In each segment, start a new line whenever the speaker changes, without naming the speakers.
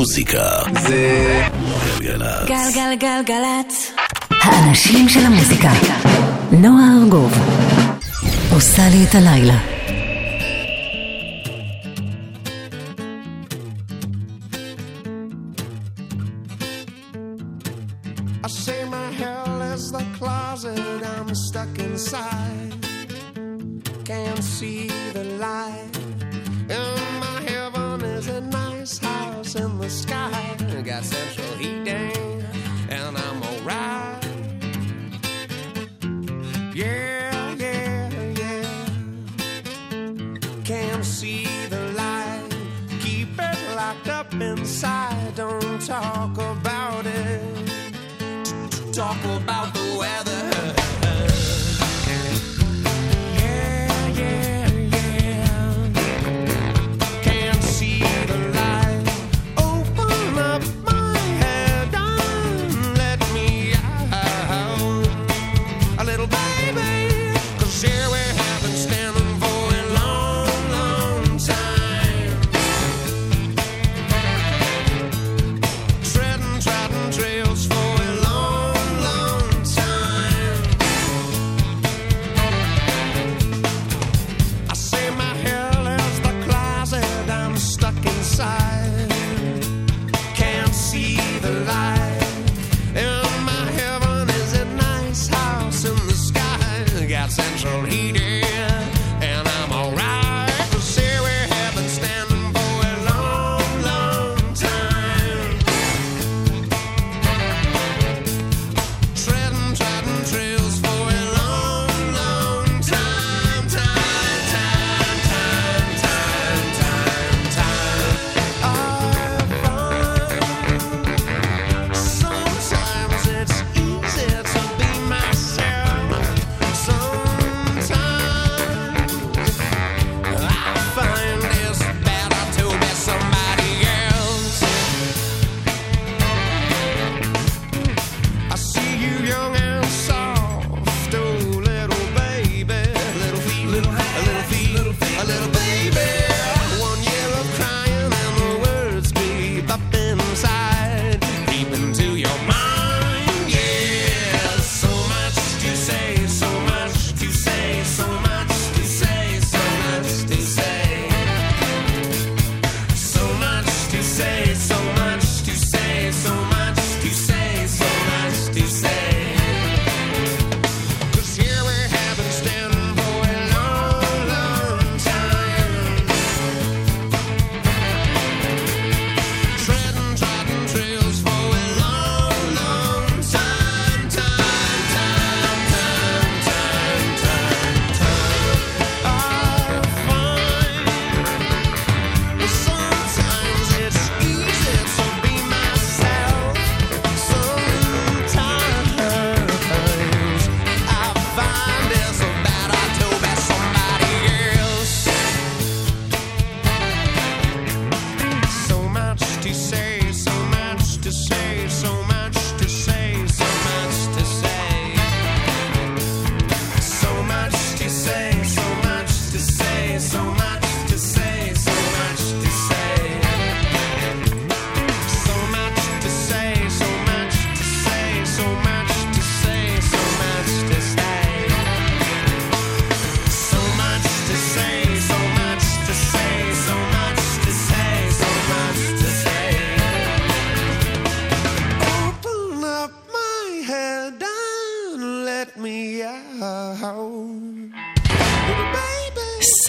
מוזיקה זה גלגלצ.
גלגלגלגלצ.
האנשים של המוזיקה. נועה ארגוב. עושה לי את הלילה.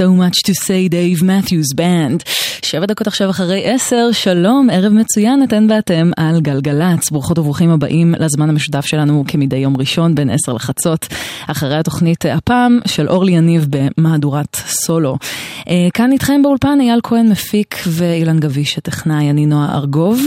So Much To Say
Dave Matthews Band. שבע דקות עכשיו אחרי עשר, שלום, ערב מצוין, אתן ואתם על גלגלצ. ברוכות וברוכים הבאים לזמן המשותף שלנו כמדי יום ראשון בין עשר לחצות, אחרי התוכנית הפעם של אורלי יניב במהדורת סולו. אה, כאן איתכם באולפן אייל כהן מפיק ואילן גביש הטכנאי, אני נועה ארגוב,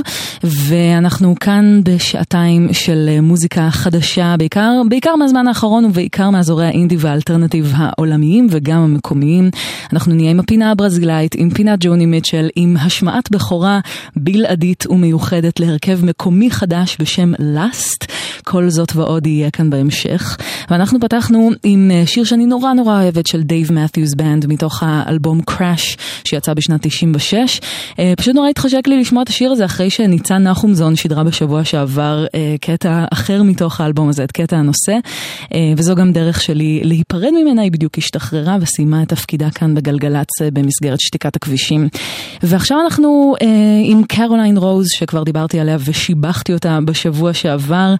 ואנחנו כאן בשעתיים של אה, מוזיקה חדשה, בעיקר, בעיקר מהזמן האחרון ובעיקר מאזורי האינדי והאלטרנטיב העולמיים וגם המקומיים. אנחנו נהיה עם הפינה הברזילאית, עם פינת ג'וני מיטשל, עם השמעת בכורה בלעדית ומיוחדת להרכב מקומי חדש בשם לאסט. כל זאת ועוד יהיה כאן בהמשך. ואנחנו פתחנו עם אה, שיר שאני נורא נורא אוהבת של Dave Matthews Band מתוך האלבום Crash שיצא בשנת 96. אה, פשוט נורא התחשק לי לשמוע את השיר הזה אחרי שניצן נחומזון שידרה בשבוע שעבר אה, קטע אחר מתוך האלבום הזה, את קטע הנושא. וזו גם דרך שלי להיפרד ממנה, היא בדיוק השתחררה וסיימה את תפקידה כאן בגלגלצ במסגרת שתיקת הכבישים. ועכשיו אנחנו עם קרוליין רוז שכבר דיברתי עליה ושיבחתי אותה בשבוע שעבר,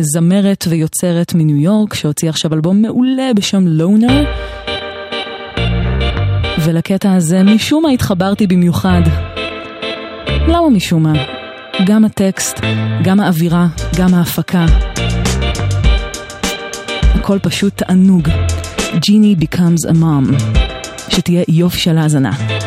זמרת ויוצרת מניו יורק שהוציא עכשיו אלבום מעולה בשם לונר. ולקטע הזה משום מה התחברתי במיוחד. למה משום מה? גם הטקסט, גם האווירה, גם ההפקה. הכל פשוט תענוג. ג'יני becomes a mom. שתהיה יופי של האזנה.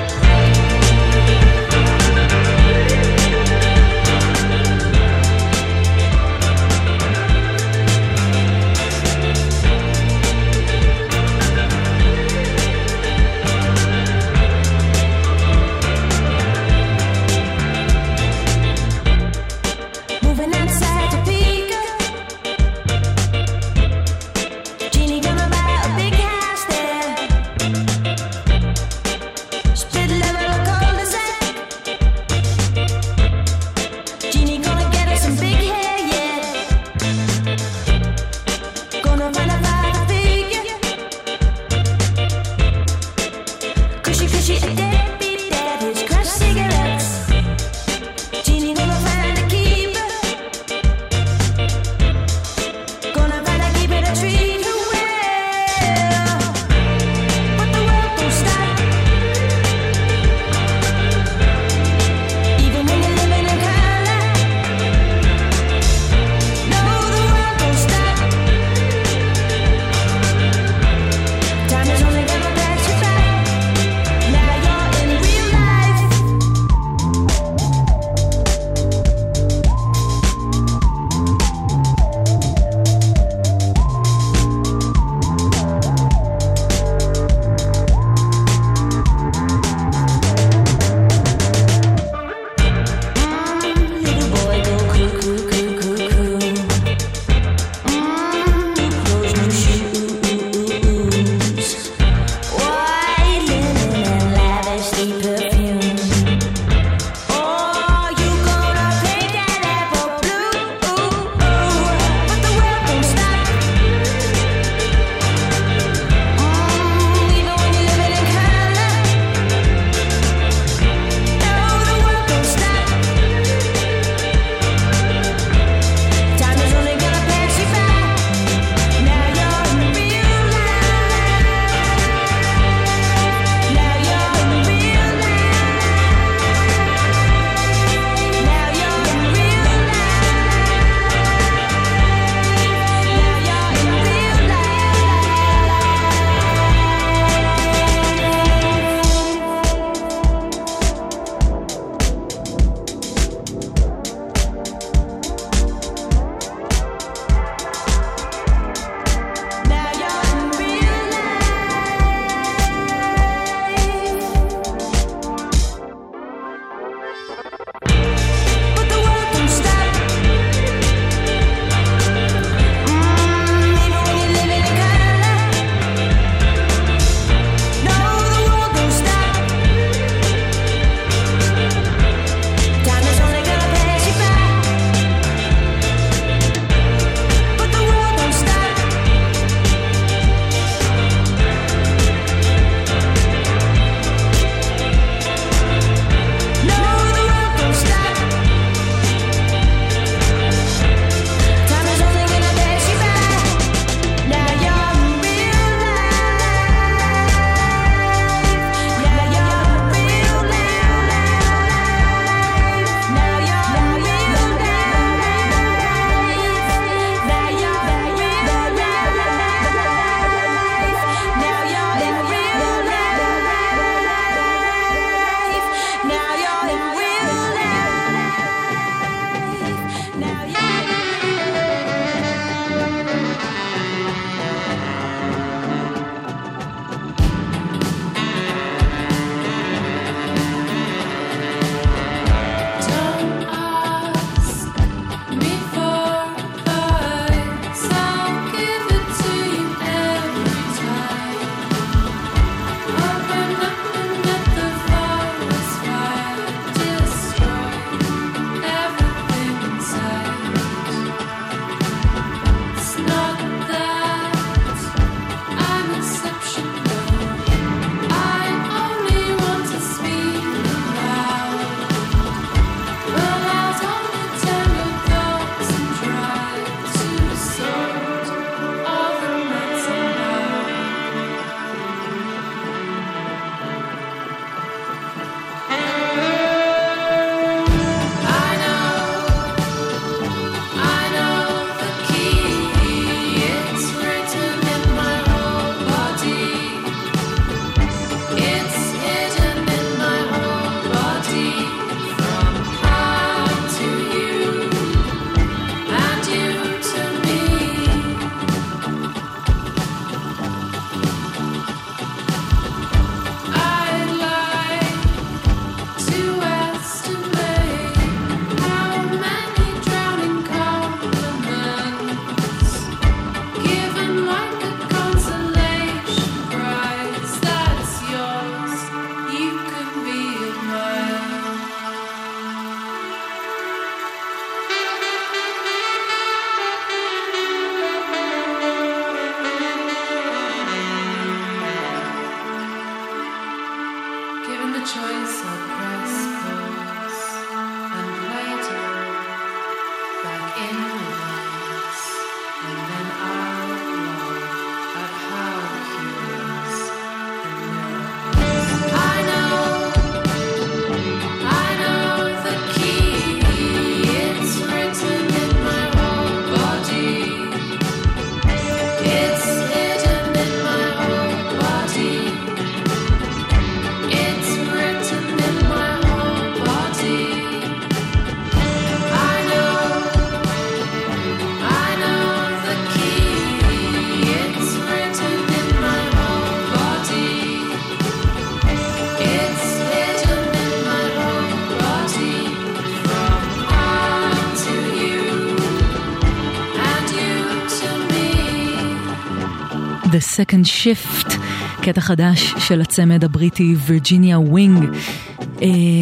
Second Shift, קטע חדש של הצמד הבריטי Virginia Wing.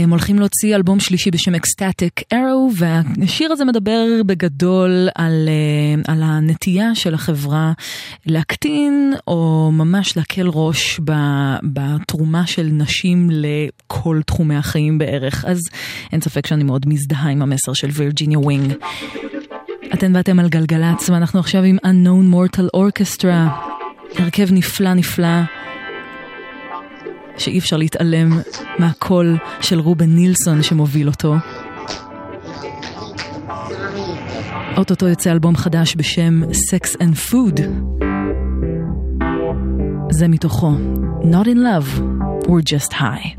הם הולכים להוציא אלבום שלישי בשם Ecstatic Arrow, והשיר הזה מדבר בגדול על, אה, על הנטייה של החברה להקטין או ממש להקל ראש בתרומה של נשים לכל תחומי החיים בערך. אז אין ספק שאני מאוד מזדהה עם המסר של Virginia Wing. אתן ואתם על גלגלצ, ואנחנו עכשיו עם Unknown Mortal Orchestra, הרכב נפלא נפלא. שאי אפשר להתעלם מהקול של רובן נילסון שמוביל אותו. אוטוטו יוצא אלבום חדש בשם Sex and Food. זה מתוכו. Not in love, we're just high.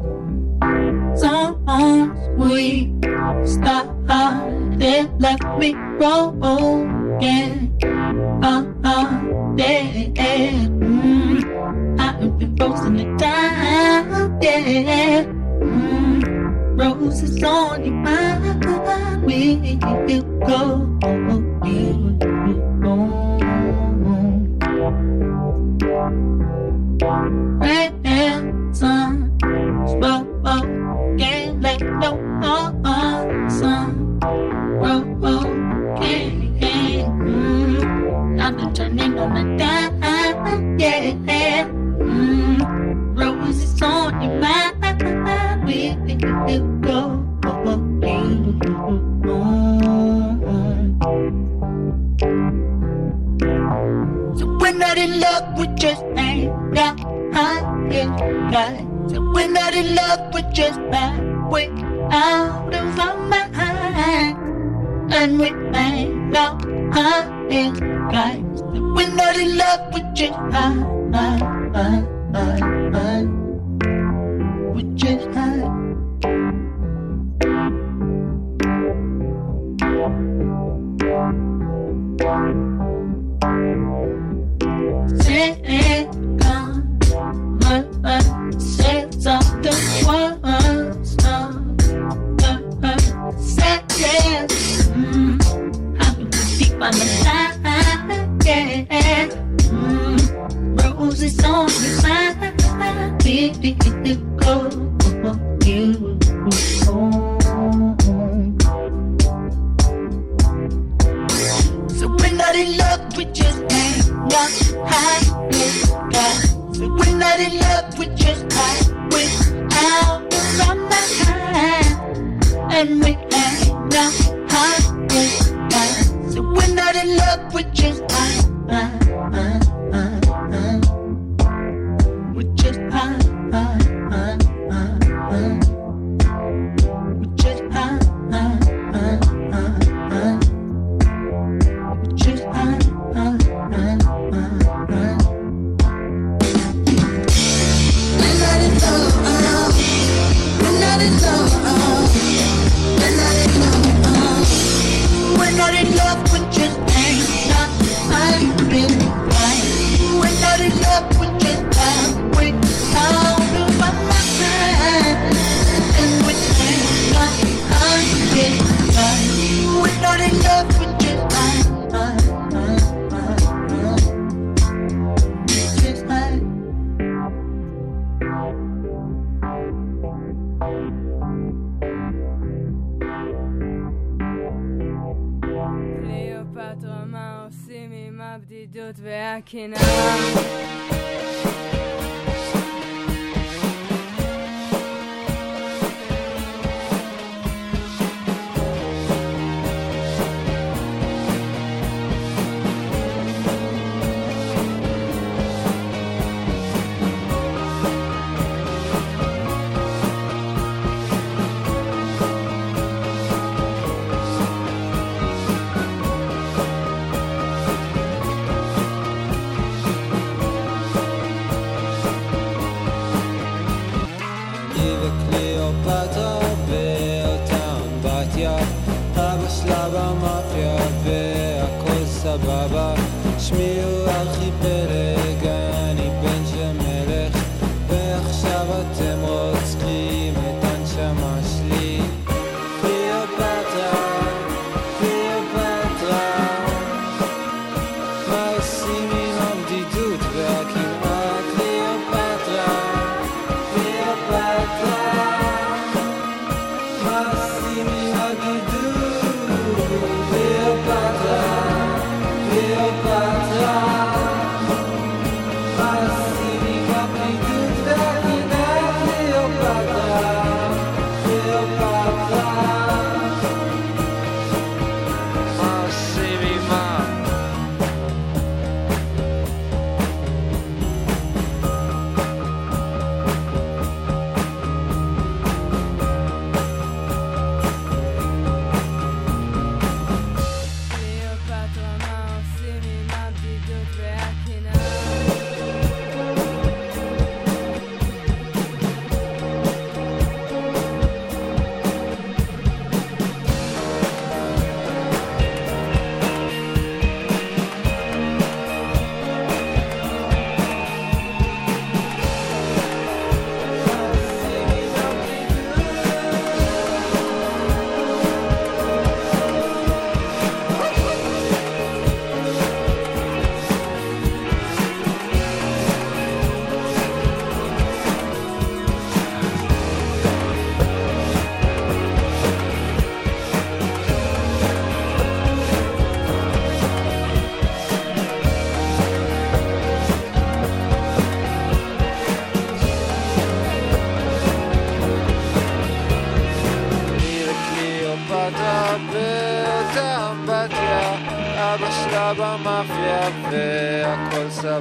Songs we started left me broken. Uh, uh, dead. Mm. I've been frozen to time, yeah. Mm. Roses on your mind, where you go, go. Can't let no sun.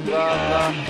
blá blá
blá.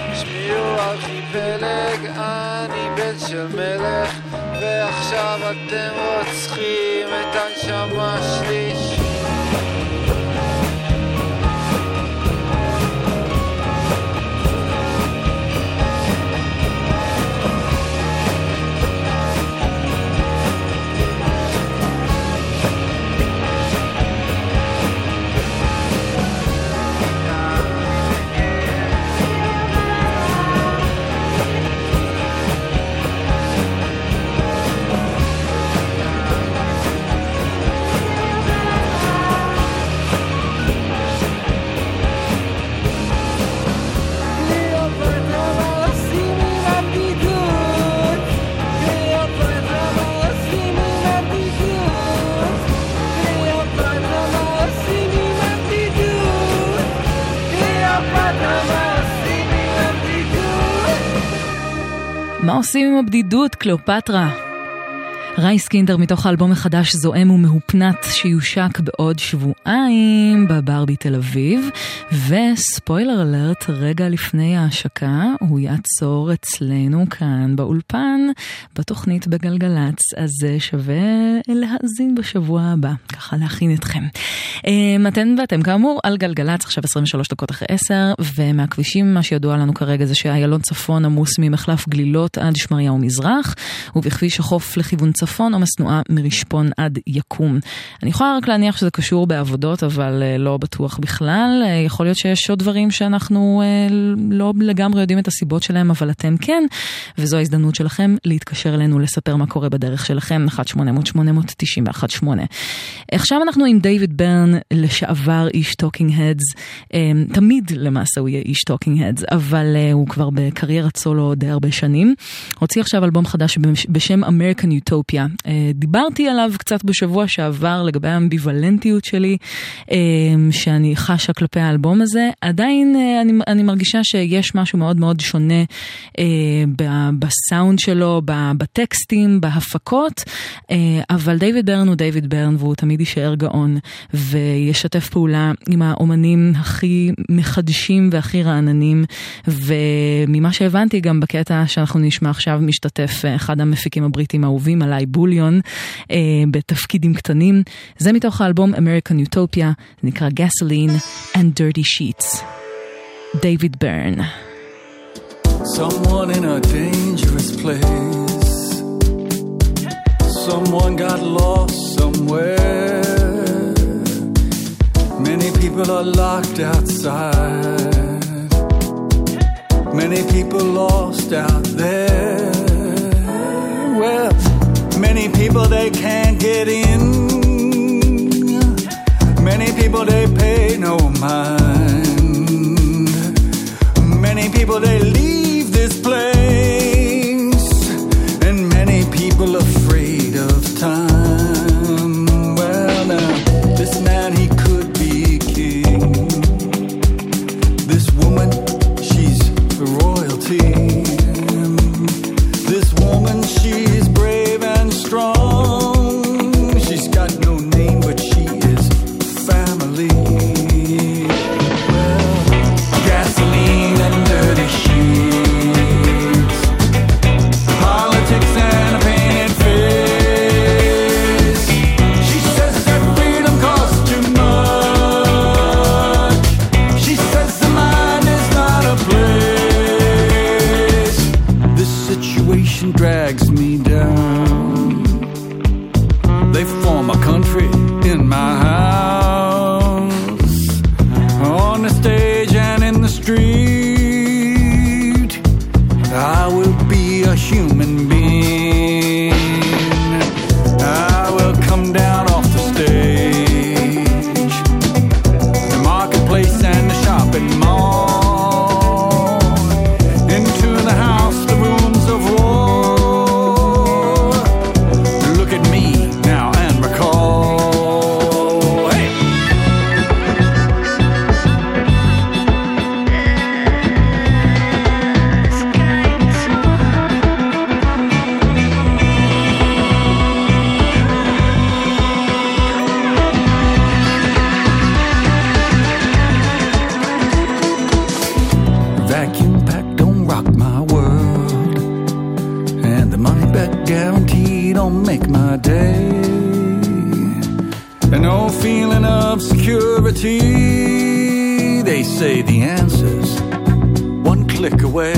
מה עושים עם הבדידות, קליאופטרה?
רייס קינדר מתוך האלבום החדש זועם ומהופנט שיושק בעוד שבועיים בברבי תל אביב וספוילר אלרט רגע לפני ההשקה הוא יעצור אצלנו כאן באולפן בתוכנית בגלגלצ אז אה, שווה להאזין בשבוע הבא ככה להכין אתכם. אה, אתן ואתם כאמור על גלגלצ עכשיו 23 דקות אחרי 10 ומהכבישים מה שידוע לנו כרגע זה שאיילון צפון עמוס ממחלף גלילות עד שמריהו מזרח ובכביש החוף לכיוון צפון תנועה מרשפון עד יקום. אני יכולה רק להניח שזה קשור בעבודות אבל אה, לא בטוח בכלל. אה, יכול להיות שיש עוד דברים שאנחנו אה, לא לגמרי יודעים את הסיבות שלהם אבל אתם כן וזו ההזדמנות שלכם להתקשר אלינו לספר מה קורה בדרך שלכם 1-800-891-8. עכשיו אנחנו עם דיוויד בירן לשעבר איש Talking Heads תמיד למעשה הוא יהיה איש Talking Heads אבל הוא כבר בקריירת סולו די הרבה שנים. הוציא עכשיו אלבום חדש בש- בשם American Utopia. אה, דיברתי עליו קצת בשבוע שעבר לגבי האמביוולנטיות שלי אה, שאני חשה כלפי האלבום הזה. עדיין אה, אני, אני מרגישה שיש משהו מאוד מאוד שונה בסאונד שלו, בטקסטים, בהפקות, אבל דיוויד ברן הוא דיוויד ברן והוא תמיד יישאר גאון וישתף פעולה עם האומנים הכי מחדשים והכי רעננים וממה שהבנתי גם בקטע שאנחנו נשמע עכשיו משתתף אחד המפיקים הבריטים האהובים עליי בוליון אה, בתפקידים קטנים. זה מתוך האלבום American Utopia, זה נקרא Gasoline and Dirty Sheets. דיוויד ברן.
Someone in a dangerous place. Someone got lost somewhere. Many people are locked outside. Many people lost out there. Well, many people they can't get in. Many people they pay no mind. Many people they leave this place, don't make my day. And no feeling of security. They say the answer's one click away.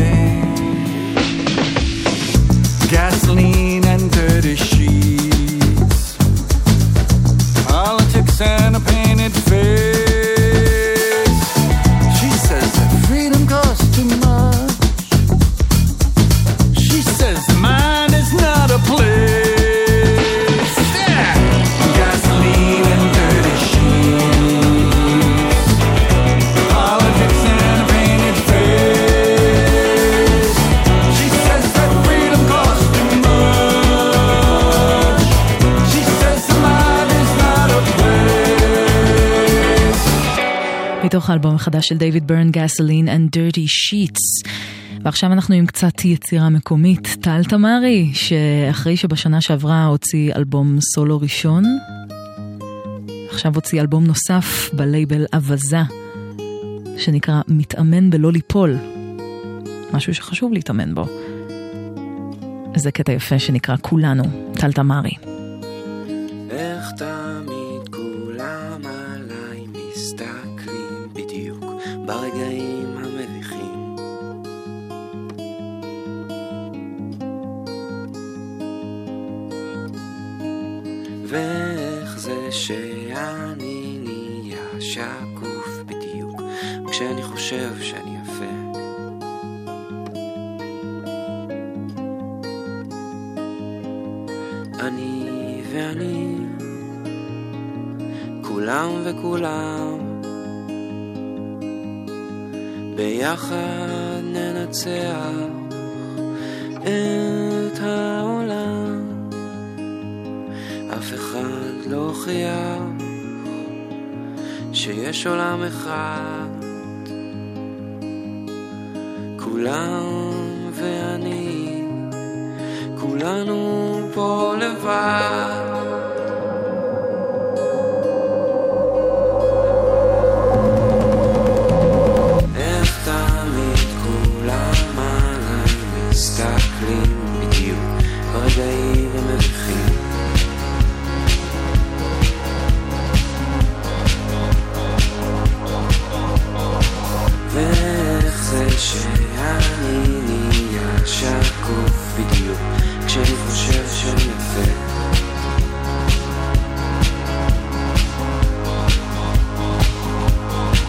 Gasoline
מתוך האלבום החדש של דייוויד ברן, גסלין and Dirty Sheets. ועכשיו אנחנו עם קצת יצירה מקומית. טל תמרי, שאחרי שבשנה שעברה הוציא אלבום סולו ראשון, עכשיו הוציא אלבום נוסף בלייבל אווזה, שנקרא מתאמן בלא ליפול. משהו שחשוב להתאמן בו. זה קטע יפה שנקרא כולנו, טל תמרי.
איך תמיד ואיך זה שאני נהיה שקוף בדיוק כשאני חושב שאני יפה. אני ואני כולם וכולם ביחד ננצח את העולם אף אחד לא הוכיח שיש עולם אחד. כולם ואני כולנו פה לבד שאני יפה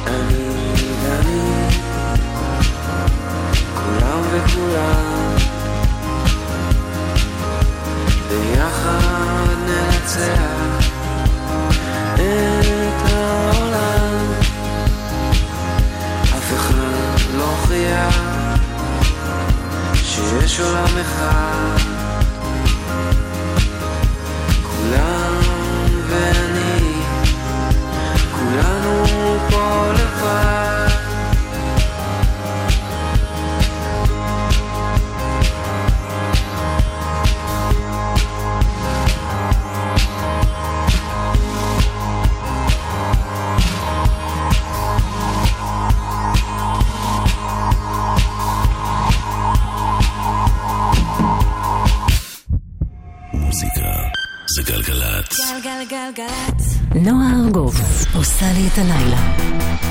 אני ואני כולם וכולם ביחד ננצח את העולם. אף אחד לא הוכיח שיש עולם אחד
עושה לי את הלילה.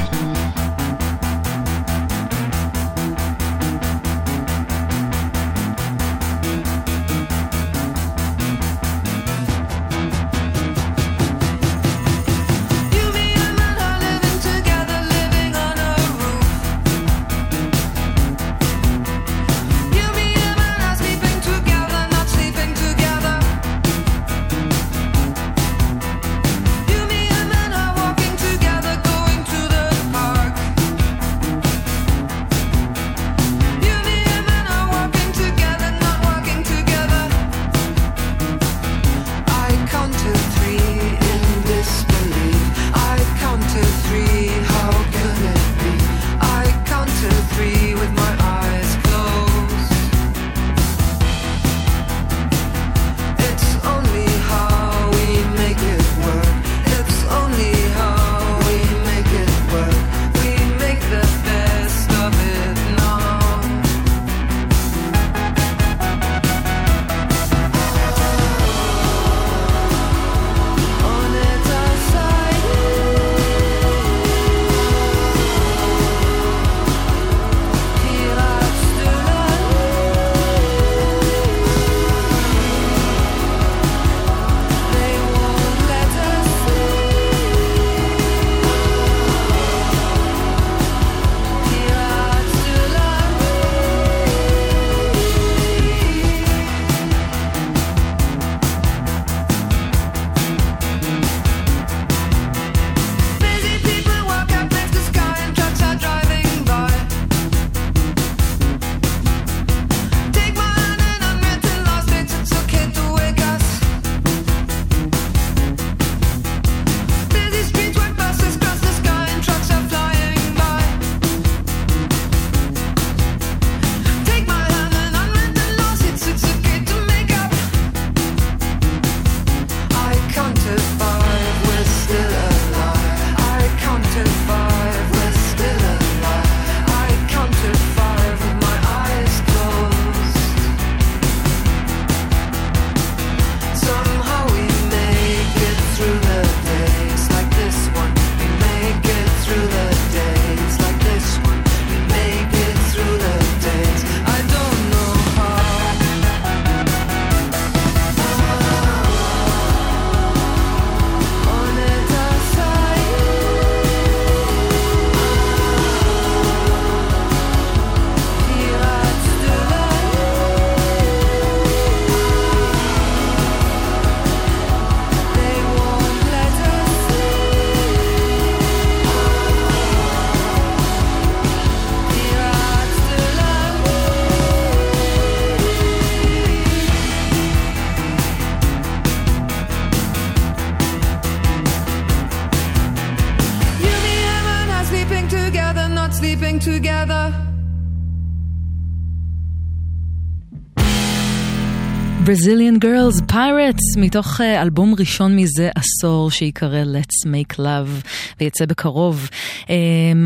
Brazilian Girls Pirates, מתוך אה, אלבום ראשון מזה עשור שיקרא Let's Make Love ויצא בקרוב. אה,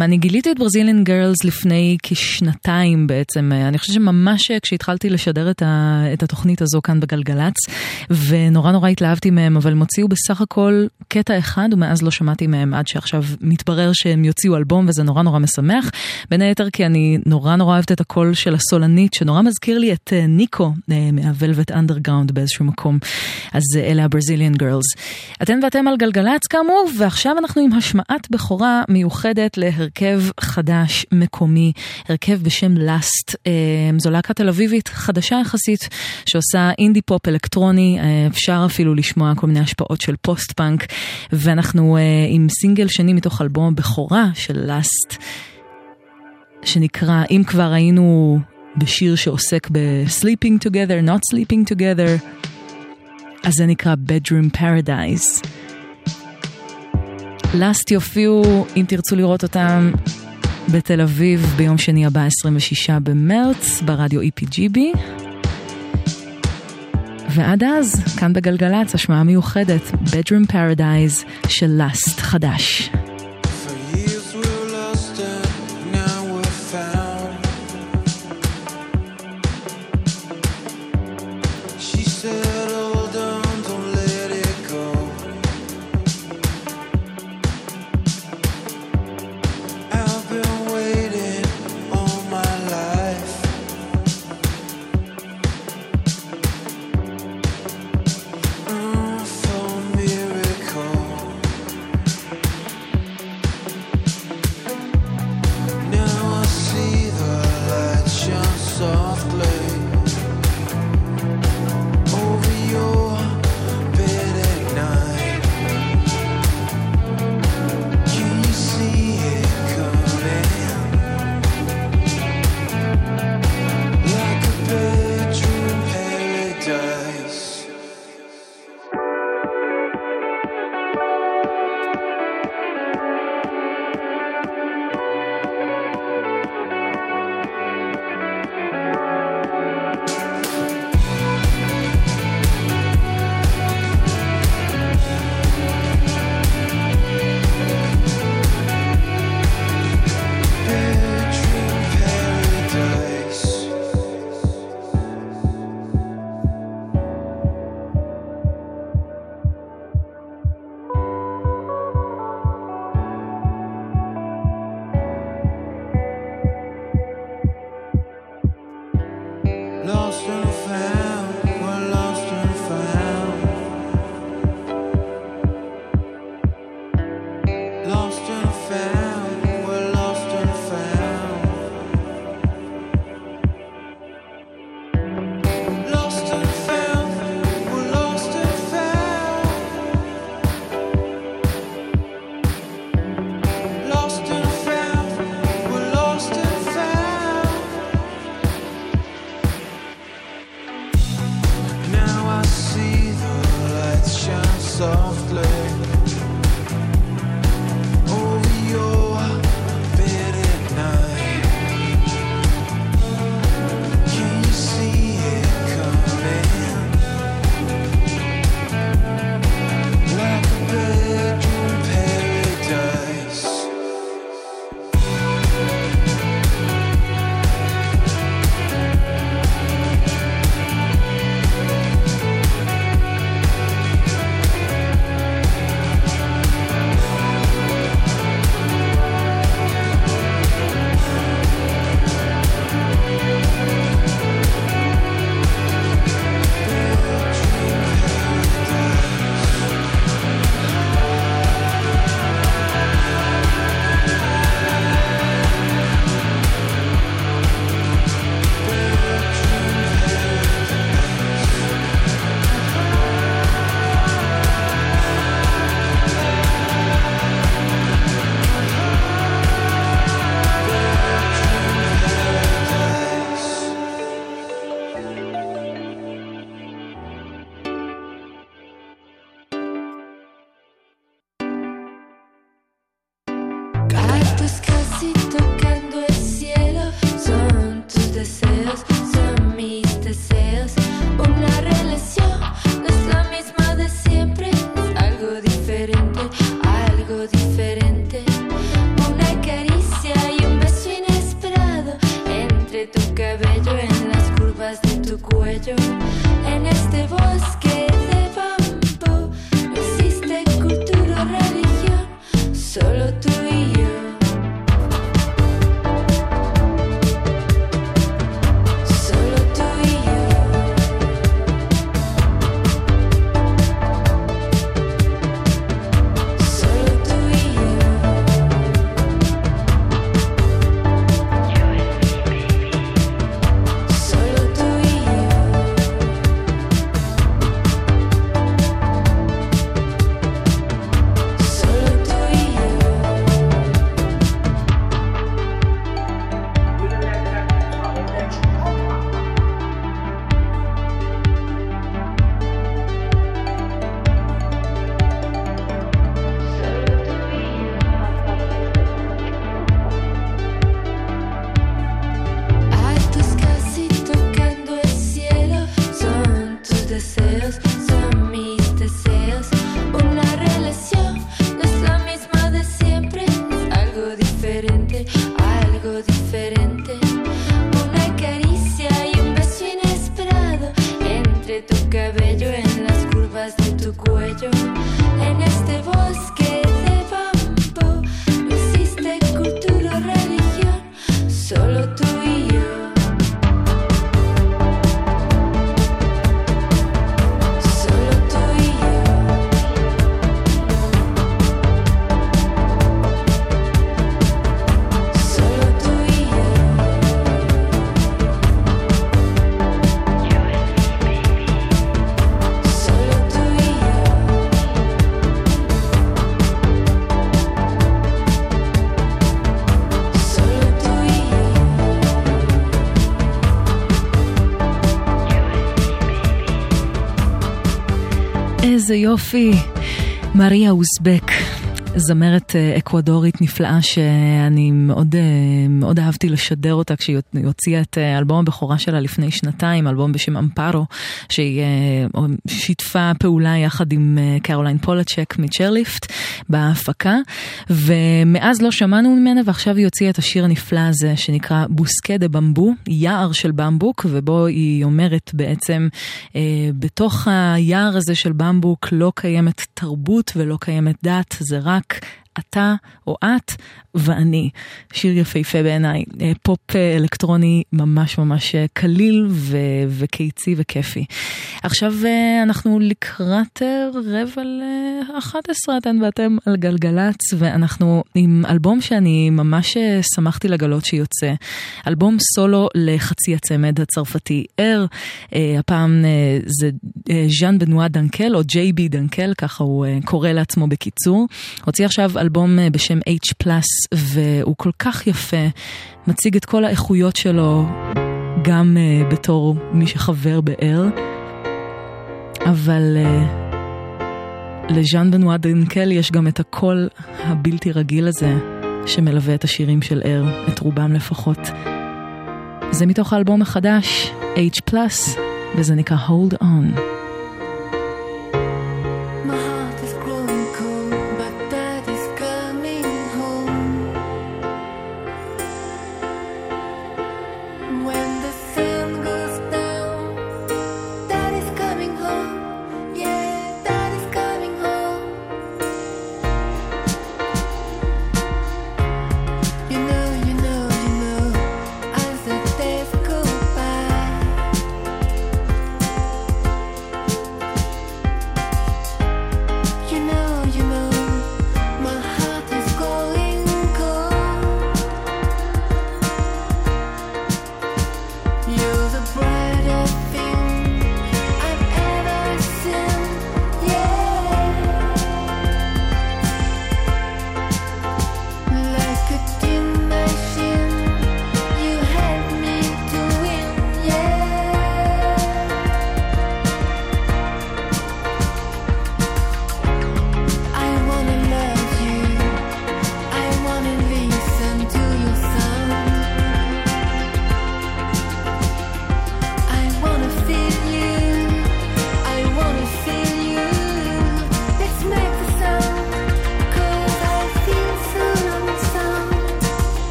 אני גיליתי את Brazilian Girls לפני כשנתיים בעצם, אה, אני חושבת שממש כשהתחלתי לשדר את, את התוכנית הזו כאן בגלגלצ, ונורא נורא התלהבתי מהם, אבל הם הוציאו בסך הכל קטע אחד ומאז לא שמעתי מהם עד שעכשיו מתברר שהם יוציאו אלבום וזה נורא נורא משמח. בין היתר כי אני נורא נורא אוהבת את הקול של הסולנית שנורא מזכיר לי את ניקו מהוולווט אנדרגראונד באיזשהו מקום. אז אה, אלה ה Brazilian Girls. אתם ואתם על גלגלצ כאמור, ועכשיו אנחנו עם השמעת בכורה מיוחדת להרכב חדש מקומי, הרכב בשם לאסט. אה, זו להקה תל אביבית חדשה יחסית, שעושה אינדי פופ אלקטרוני, אה, אפשר אפילו לשמוע כל מיני השפעות של פוסט פאנק, ואנחנו עם סינגל שני מתוך אלבום הבכורה של לאסט. שנקרא, אם כבר היינו בשיר שעוסק ב-sleeping together, not sleeping together, אז זה נקרא bedroom paradise. לאסט יופיעו, אם תרצו לראות אותם, בתל אביב ביום שני הבא, 26 במרץ, ברדיו EPGB. ועד אז, כאן בגלגלצ, השמעה מיוחדת, bedroom paradise של לאסט חדש. איזה יופי. מריה אוסבק, זמרת אה, אקוודורית נפלאה שאני מאוד, אה, מאוד אהבתי לשדר אותה כשהיא הוציאה את אה, אלבום הבכורה שלה לפני שנתיים, אלבום בשם אמפרו, שהיא שיתפה פעולה יחד עם קרוליין פולצ'ק מ Chairlift בהפקה, ומאז לא שמענו ממנה ועכשיו היא הוציאה את השיר הנפלא הזה שנקרא Bosque de Bambú, יער של במבוק, ובו היא אומרת בעצם, בתוך היער הזה של במבוק לא קיימת תרבות ולא קיימת דת, זה רק back אתה או את ואני. שיר יפהפה בעיניי, אה, פופ אה, אלקטרוני ממש ממש אה, קליל ו- וקיצי וכיפי. עכשיו אנחנו לקראת רבע ל-11, אתן ואתם על גלגלצ, ואנחנו עם אלבום שאני ממש שמחתי לגלות שיוצא. אלבום סולו לחצי הצמד הצרפתי ער, הפעם זה ז'אן בנואה דנקל, או ג'יי בי דנקל, ככה הוא קורא לעצמו בקיצור. הוציא עכשיו אלבום אה, בשם H+, והוא כל כך יפה, מציג את כל האיכויות שלו, גם uh, בתור מי שחבר בער, אבל uh, לז'אן בנואה דנקל יש גם את הקול הבלתי רגיל הזה שמלווה את השירים של ער, את רובם לפחות. זה מתוך האלבום החדש, H+, וזה נקרא Hold On.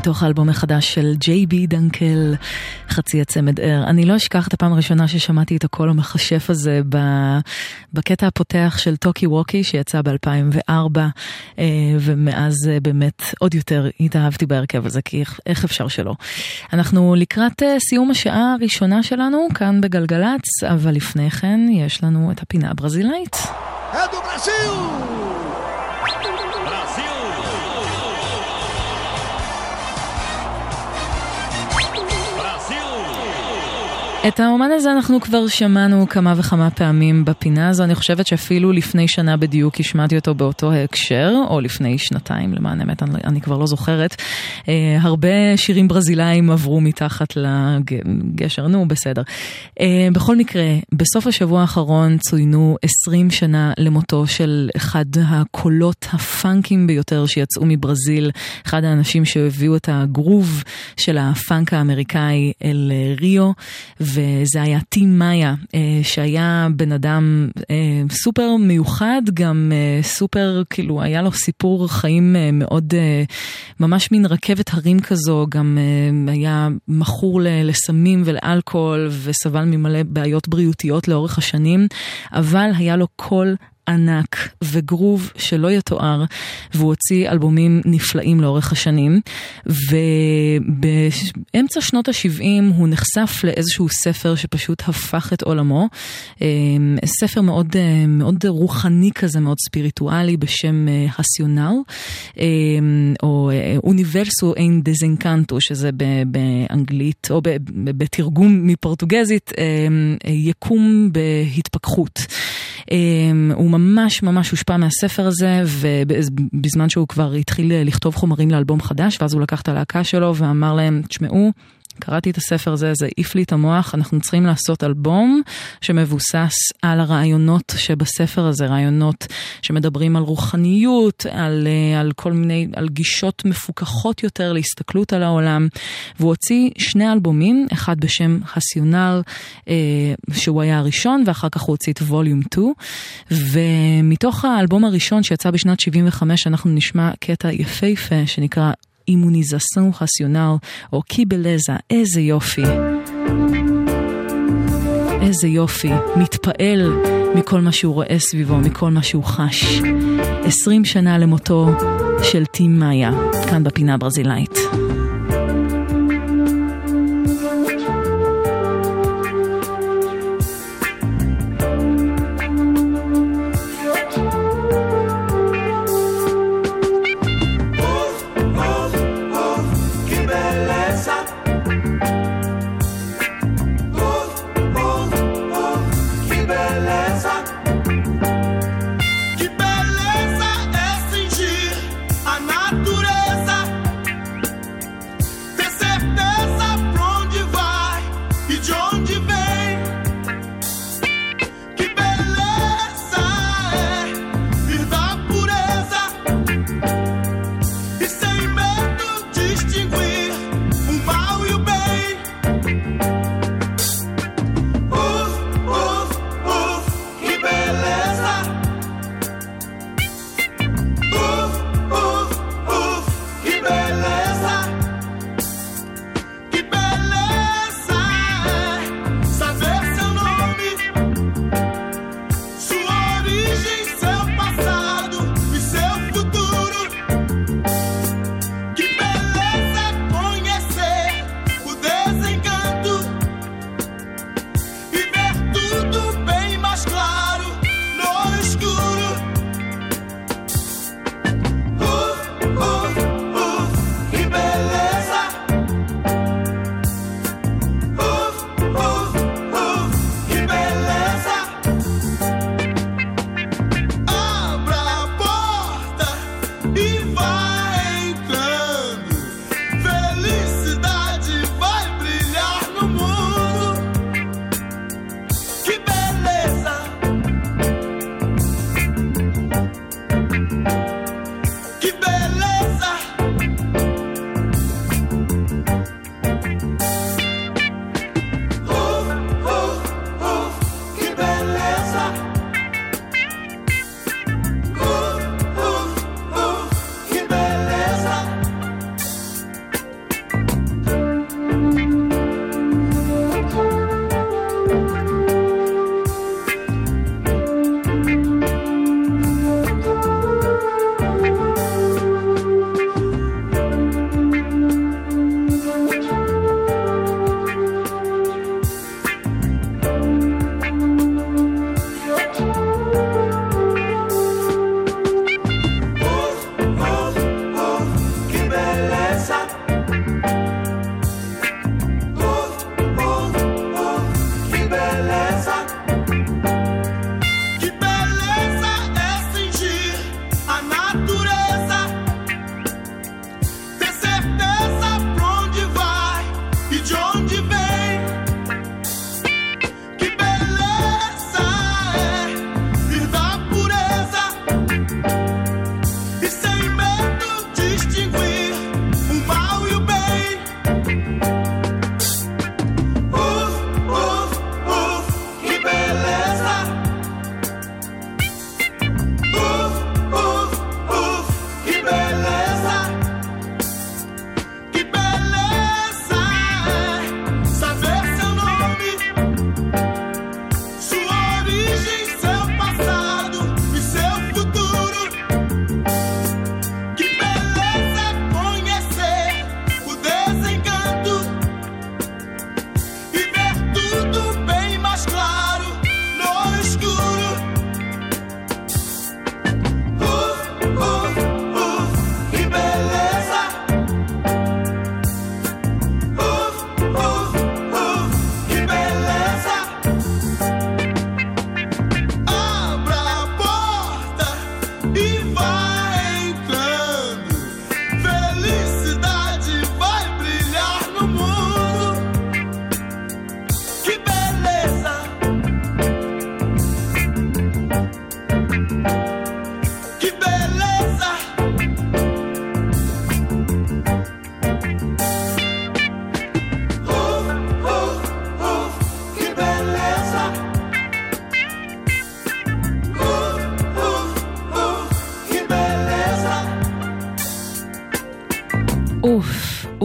מתוך האלבום החדש של ג'יי בי דנקל, חצי הצמד ער. אני לא אשכח את הפעם הראשונה ששמעתי את הקול המכשף הזה. בקטע הפותח של טוקי ווקי שיצא ב-2004, ומאז אה, באמת עוד יותר התאהבתי בהרכב הזה, כי איך, אפשר שלא. אנחנו לקראת אה, סיום השעה הראשונה שלנו כאן בגלגלצ, אבל לפני כן יש לנו את הפינה הברזילאית.
É do
את האומן הזה אנחנו כבר שמענו כמה וכמה פעמים בפינה הזו, אני חושבת שאפילו לפני שנה בדיוק השמעתי אותו באותו הקשר, או לפני שנתיים למען האמת, אני, אני כבר לא זוכרת. אה, הרבה שירים ברזילאיים עברו מתחת לגשר, נו בסדר. אה, בכל מקרה, בסוף השבוע האחרון צוינו 20 שנה למותו של אחד הקולות הפאנקים ביותר שיצאו מברזיל, אחד האנשים שהביאו את הגרוב של הפאנק האמריקאי אל ריו. וזה היה טים מאיה, אה, שהיה בן אדם אה, סופר מיוחד, גם אה, סופר, כאילו, היה לו סיפור חיים מאוד, ממש מין רכבת הרים כזו, גם היה מכור לסמים ולאלכוהול, וסבל ממלא בעיות בריאותיות לאורך השנים, אבל היה לו קול ענק וגרוב שלא יתואר, והוא הוציא אלבומים נפלאים לאורך השנים. ובאמצע שנות ה-70 הוא נחשף לאיזשהו ספר שפשוט הפך את עולמו. אמ, ספר מאוד, אה, מאוד רוחני כזה, מאוד ספיריטואלי, בשם אה, הסיונל, אמ, או אוניברסו אין דזנקנטו, שזה באנגלית, או בתרגום מפורטוגזית, אמ, יקום בהתפכחות. הוא ממש ממש הושפע מהספר הזה, ובזמן שהוא כבר התחיל לכתוב חומרים לאלבום חדש, ואז הוא לקח את הלהקה שלו ואמר להם, תשמעו, קראתי את הספר הזה, זה העיף לי את המוח, אנחנו צריכים לעשות אלבום שמבוסס על הרעיונות שבספר הזה, רעיונות שמדברים על רוחניות, על, אה, על כל מיני, על גישות מפוכחות יותר להסתכלות על העולם. והוא הוציא שני אלבומים, אחד בשם הסיונל, אה, שהוא היה הראשון, ואחר כך הוא הוציא את ווליום 2. ומתוך האלבום הראשון שיצא בשנת 75, אנחנו נשמע קטע יפהפה שנקרא אימוניזסון רציונל, או קיבלזה, איזה יופי. איזה יופי, מתפעל מכל מה שהוא רואה סביבו, מכל מה שהוא חש. עשרים שנה למותו של טים מאיה, כאן בפינה הברזילאית.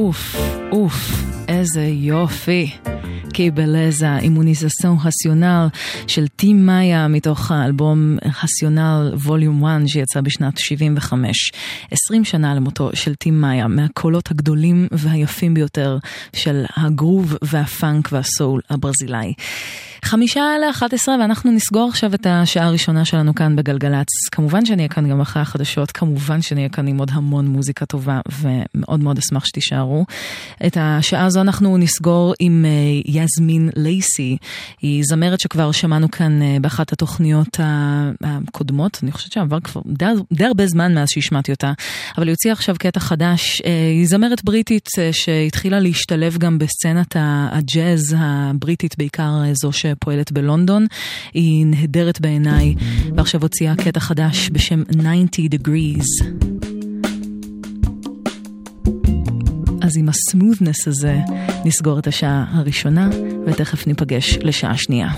אוף, אוף, איזה יופי. Que Beleza, Imunização Racional של טים מאיה מתוך האלבום Racional Volume 1 שיצא בשנת 75. 20 שנה למותו של טים מאיה, מהקולות הגדולים והיפים ביותר של הגרוב והפאנק והסול הברזילאי. חמישה לאחת עשרה ואנחנו נסגור עכשיו את השעה הראשונה שלנו כאן בגלגלצ. כמובן שאני אהיה כאן גם אחרי החדשות, כמובן שאני אהיה כאן עם עוד המון מוזיקה טובה ומאוד מאוד אשמח שתישארו. את השעה הזו אנחנו נסגור עם אה, יזמין לייסי, היא זמרת שכבר שמענו כאן אה, באחת התוכניות הקודמות, אני חושבת שעבר כבר די, די הרבה זמן מאז שהשמעתי אותה, אבל היא הוציאה עכשיו קטע חדש, אה, היא זמרת בריטית שהתחילה להשתלב גם בסצנת הג'אז הבריטית, בעיקר זו שפועלת בלונדון, היא נהדרת בעיניי, ועכשיו הוציאה קטע חדש בשם 90 degrees. אז עם הסמות'נס הזה נסגור את השעה הראשונה, ותכף ניפגש לשעה שנייה.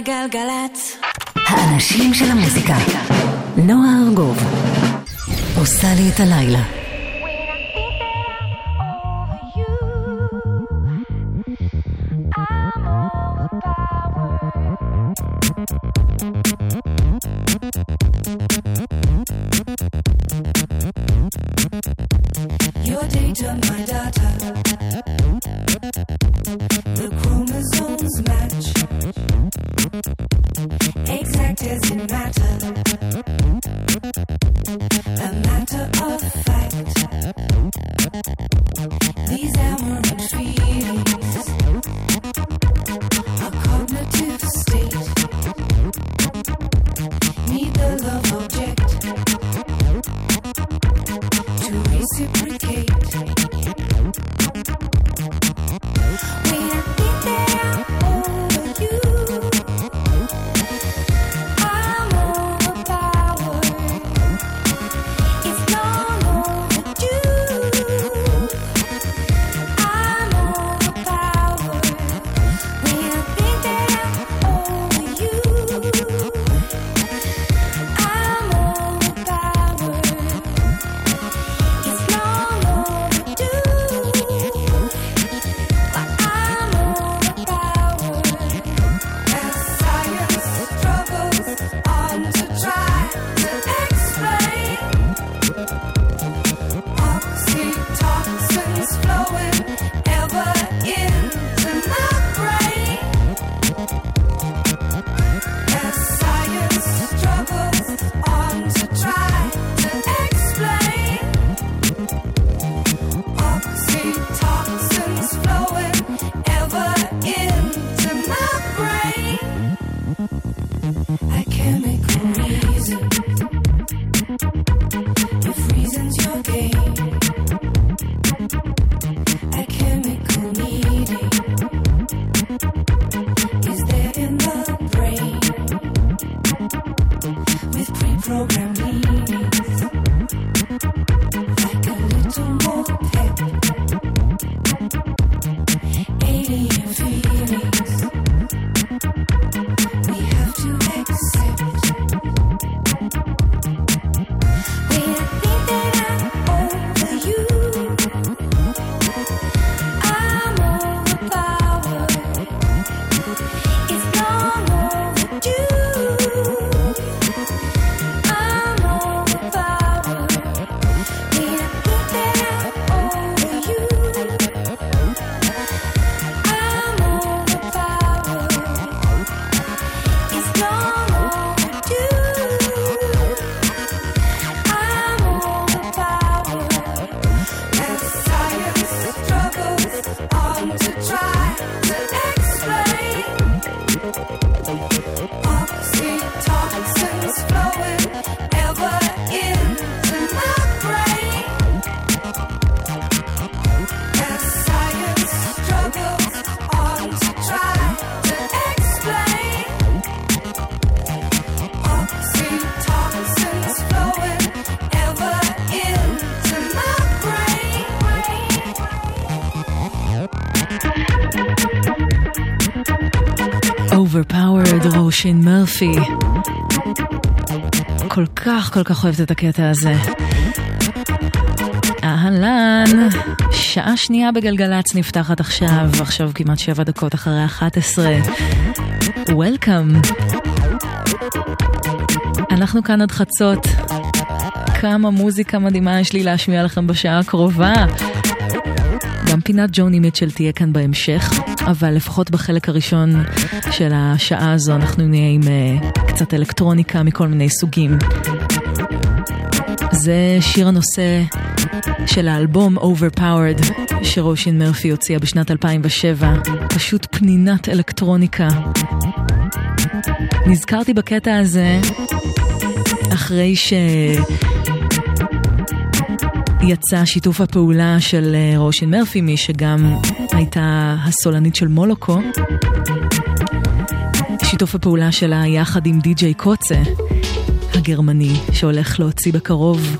גלגלצ.
האנשים של המוזיקה. נועה ארגוב עושה לי את הלילה. Overpowered,
רושין מרפי. כל כך כל כך אוהבת את הקטע הזה. אהלן, שעה שנייה בגלגלצ נפתחת עכשיו, עכשיו כמעט שבע דקות אחרי 11. וולקאם. אנחנו כאן עד חצות. כמה מוזיקה מדהימה יש לי להשמיע לכם בשעה הקרובה. גם פינת ג'וני מיטשל תהיה כאן בהמשך, אבל לפחות בחלק הראשון של השעה הזו אנחנו נהיה עם uh, קצת אלקטרוניקה מכל מיני סוגים. זה שיר הנושא של האלבום Overpowered שרושין מרפי הוציאה בשנת 2007, פשוט פנינת אלקטרוניקה. נזכרתי בקטע הזה אחרי ש... יצא שיתוף הפעולה של אה, רושין מרפי, מי שגם הייתה הסולנית של מולוקו. שיתוף הפעולה שלה יחד עם די.ג'יי קוצה, הגרמני, שהולך להוציא בקרוב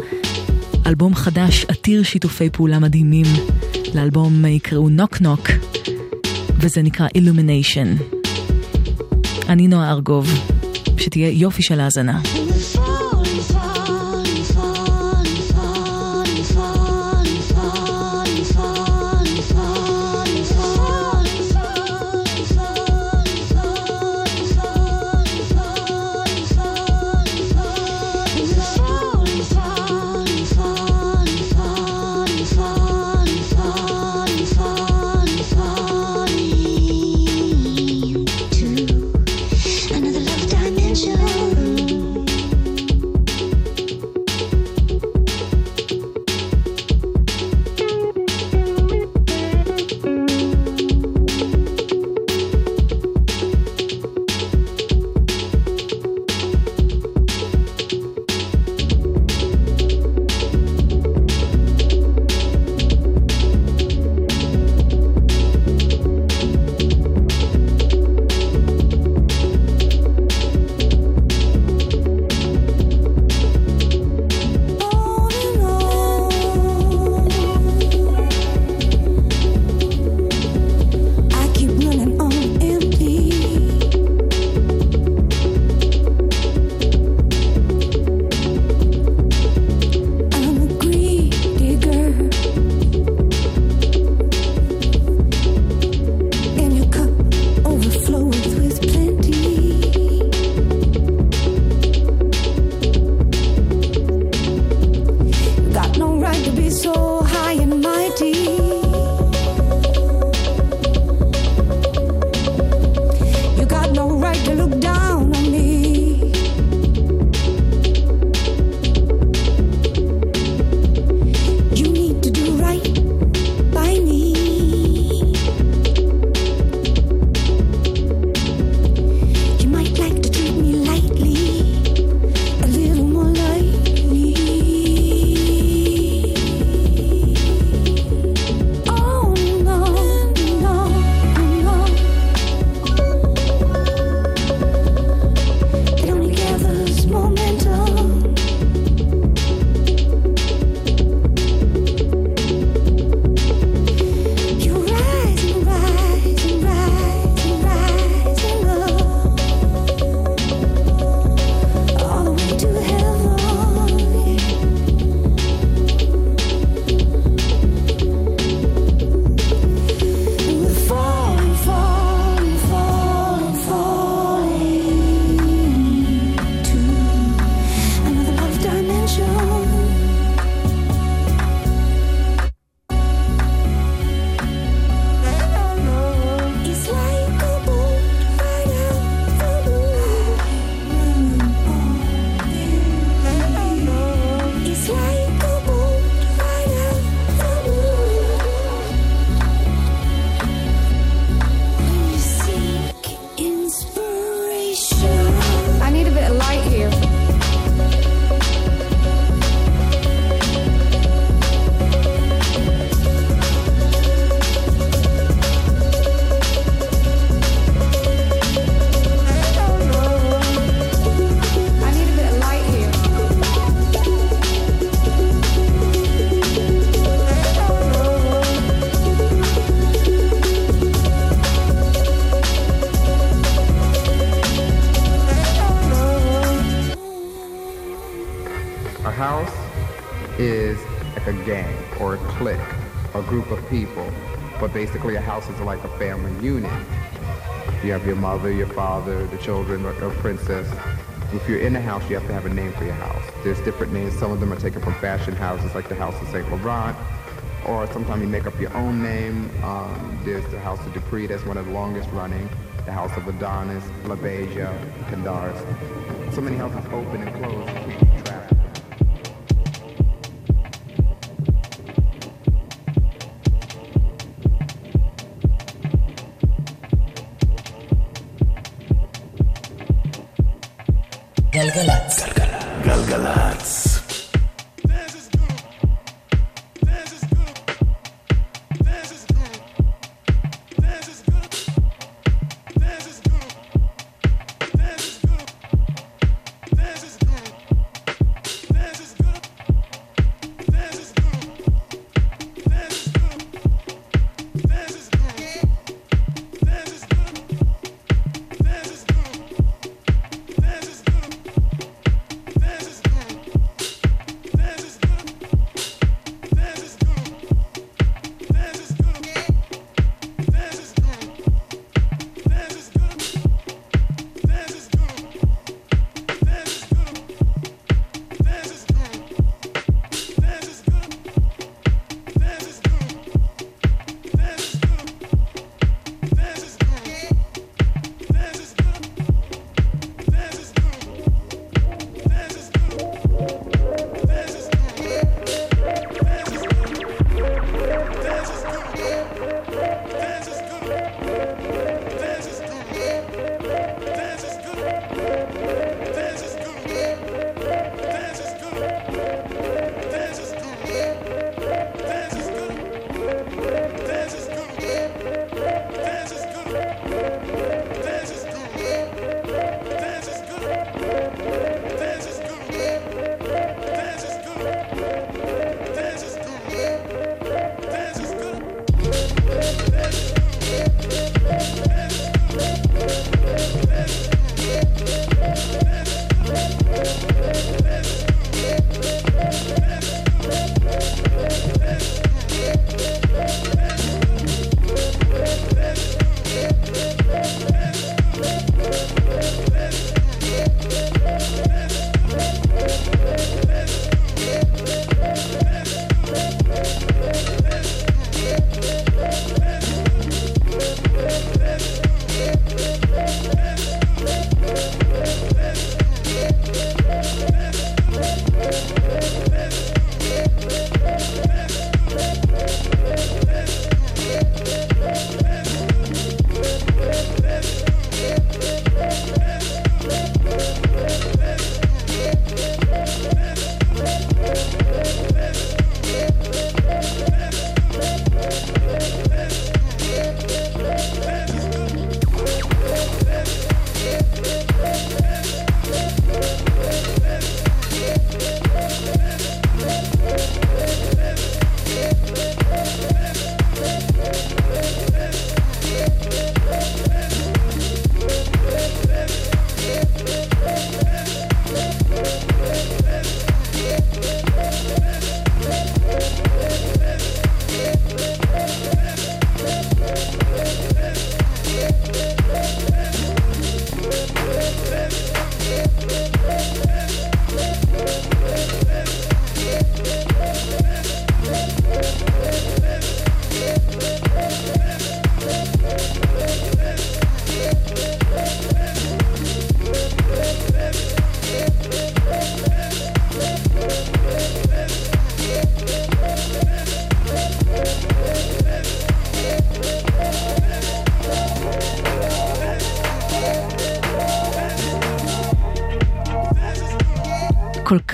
אלבום חדש עתיר שיתופי פעולה מדהימים. לאלבום יקראו נוק נוק, וזה נקרא Illumination. אני נועה ארגוב, שתהיה יופי של האזנה.
Your mother, your father, the children, or a princess. If you're in a house, you have to have a name for your house. There's different names. Some of them are taken from fashion houses, like the House of Saint Laurent, or sometimes you make up your own name. Um, there's the House of Dupree, that's one of the longest running. The House of Adonis, La Beja, Candaris. So many houses open and close.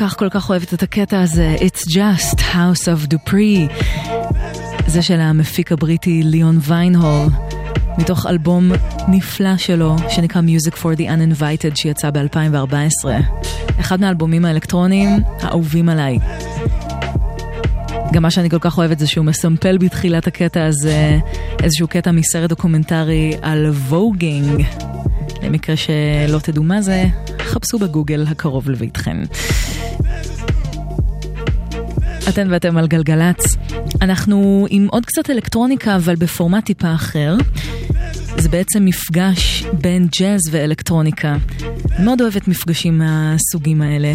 כל כך כל כך אוהבת את הקטע הזה, It's Just House of Dupree. זה של המפיק הבריטי ליאון ויינהול, מתוך אלבום נפלא שלו, שנקרא Music for the Uninvited, שיצא ב-2014. אחד מהאלבומים האלקטרוניים האהובים עליי. גם מה שאני כל כך אוהבת זה שהוא מסמפל בתחילת הקטע הזה איזשהו קטע מסרט דוקומנטרי על voguing. למקרה שלא תדעו מה זה, חפשו בגוגל הקרוב לביתכם. אתן ואתם על גלגלצ. אנחנו עם עוד קצת אלקטרוניקה, אבל בפורמט טיפה אחר. זה בעצם מפגש בין ג'אז ואלקטרוניקה. מאוד אוהבת מפגשים מהסוגים האלה.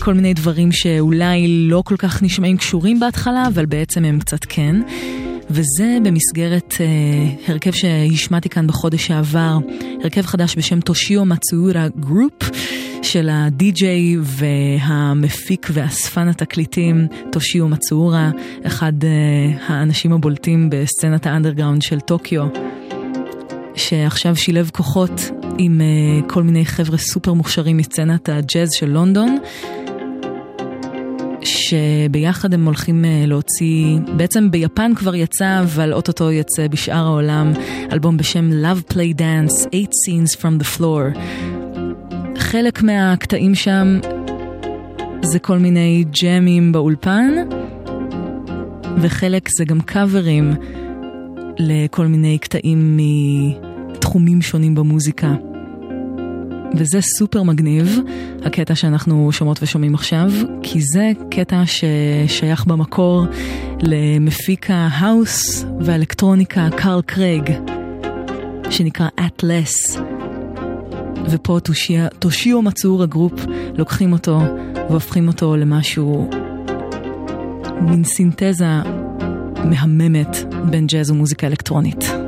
כל מיני דברים שאולי לא כל כך נשמעים קשורים בהתחלה, אבל בעצם הם קצת כן. וזה במסגרת אה, הרכב שהשמעתי כאן בחודש שעבר, הרכב חדש בשם טושיו מצאורה Group. של הדי-ג'יי והמפיק ואספן התקליטים טושיו מצאורה, אחד אה, האנשים הבולטים בסצנת האנדרגראונד של טוקיו, שעכשיו שילב כוחות עם אה, כל מיני חבר'ה סופר מוכשרים מסצנת הג'אז של לונדון. שביחד הם הולכים uh, להוציא, בעצם ביפן כבר יצא, אבל אוטוטו יצא בשאר העולם, אלבום בשם Love Play Dance, 8 Scenes from the Floor. חלק מהקטעים שם זה כל מיני ג'מים באולפן, וחלק זה גם קאברים לכל מיני קטעים מתחומים שונים במוזיקה. וזה סופר מגניב, הקטע שאנחנו שומעות ושומעים עכשיו, כי זה קטע ששייך במקור למפיק ההאוס והאלקטרוניקה קארל קרייג, שנקרא At Les. ופה תושיע, תושיו מצאורה Group, לוקחים אותו והופכים אותו למשהו, מין סינתזה מהממת בין ג'אז ומוזיקה אלקטרונית.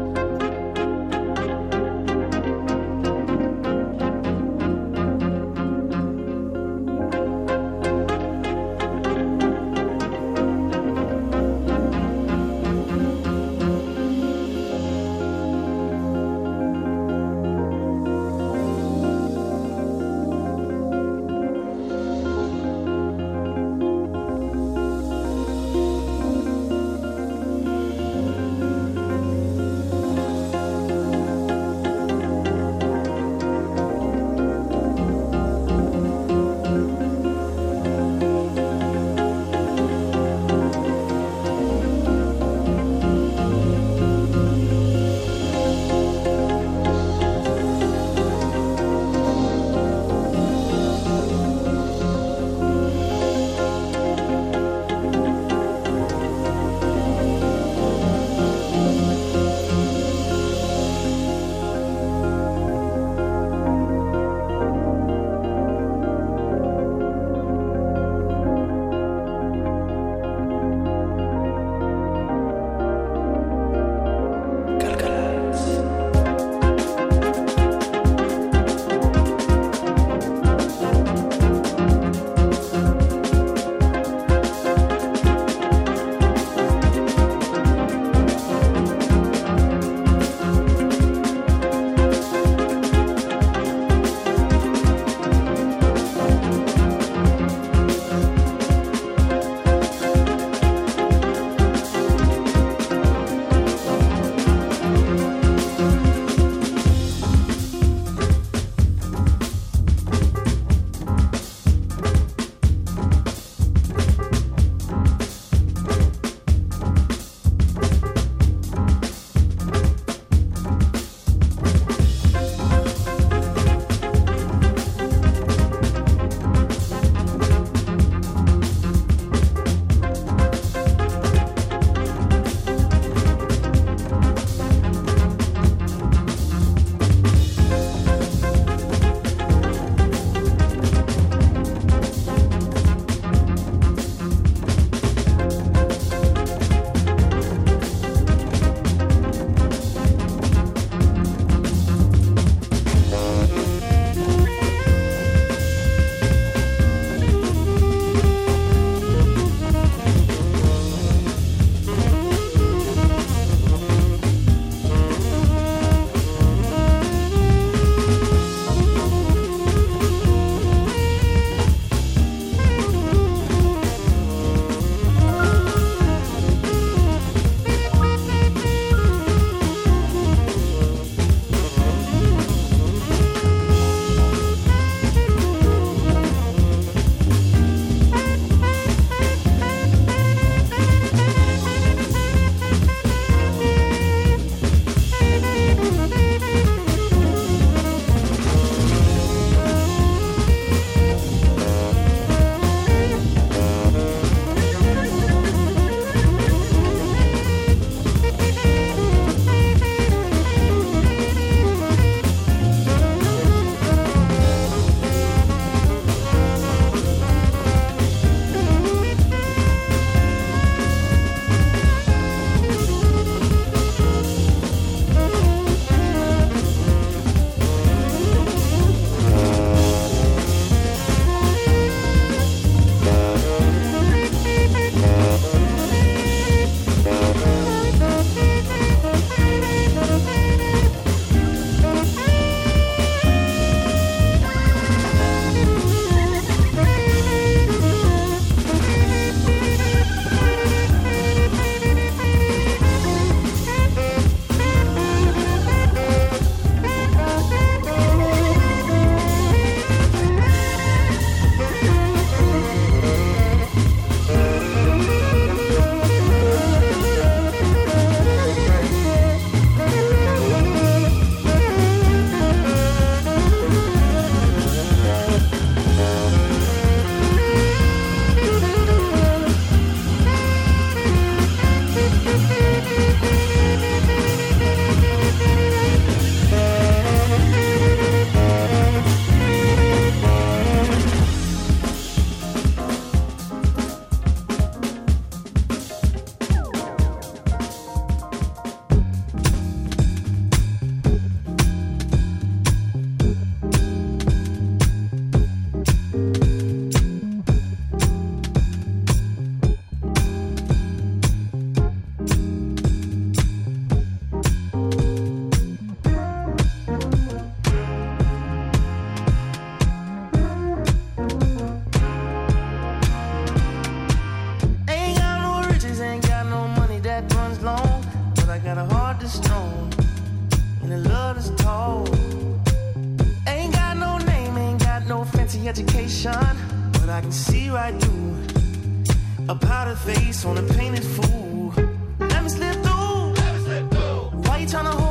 Education, but I can see right through a powdered face on a painted fool. Let me slip through. Why you tryna hold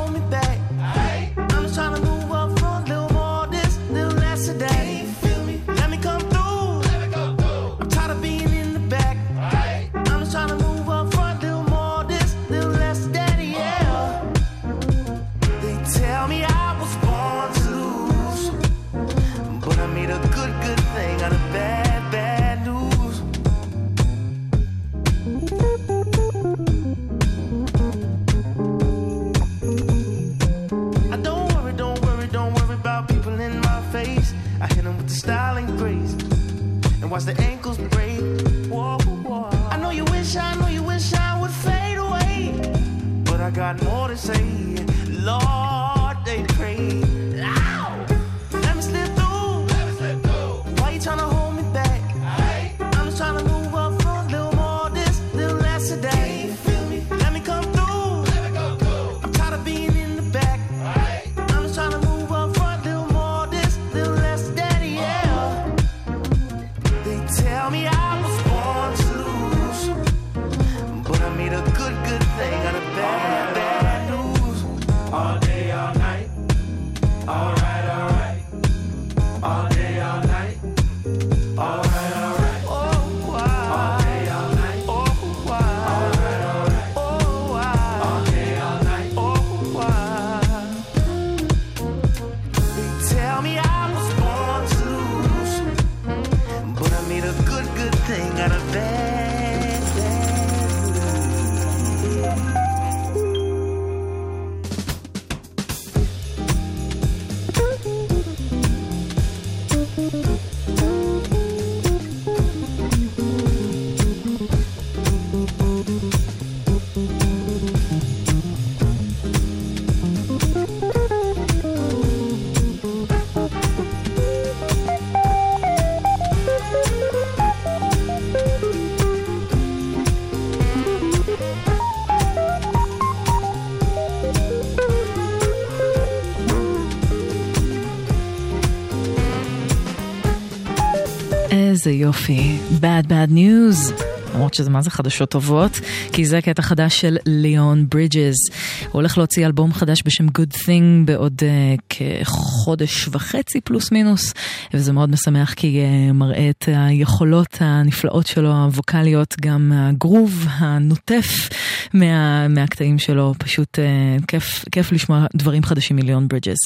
איזה יופי. Bad bad news. למרות שזה מה זה חדשות טובות, כי זה קטע חדש של ליאון ברידג'ס. הוא הולך להוציא אלבום חדש בשם Good Thing בעוד uh, כחודש וחצי פלוס מינוס, וזה מאוד משמח כי uh, מראה את היכולות הנפלאות שלו, הווקאליות, גם הגרוב הנוטף מה, מהקטעים שלו, פשוט uh, כיף, כיף לשמוע דברים חדשים מליאון ברידג'ס.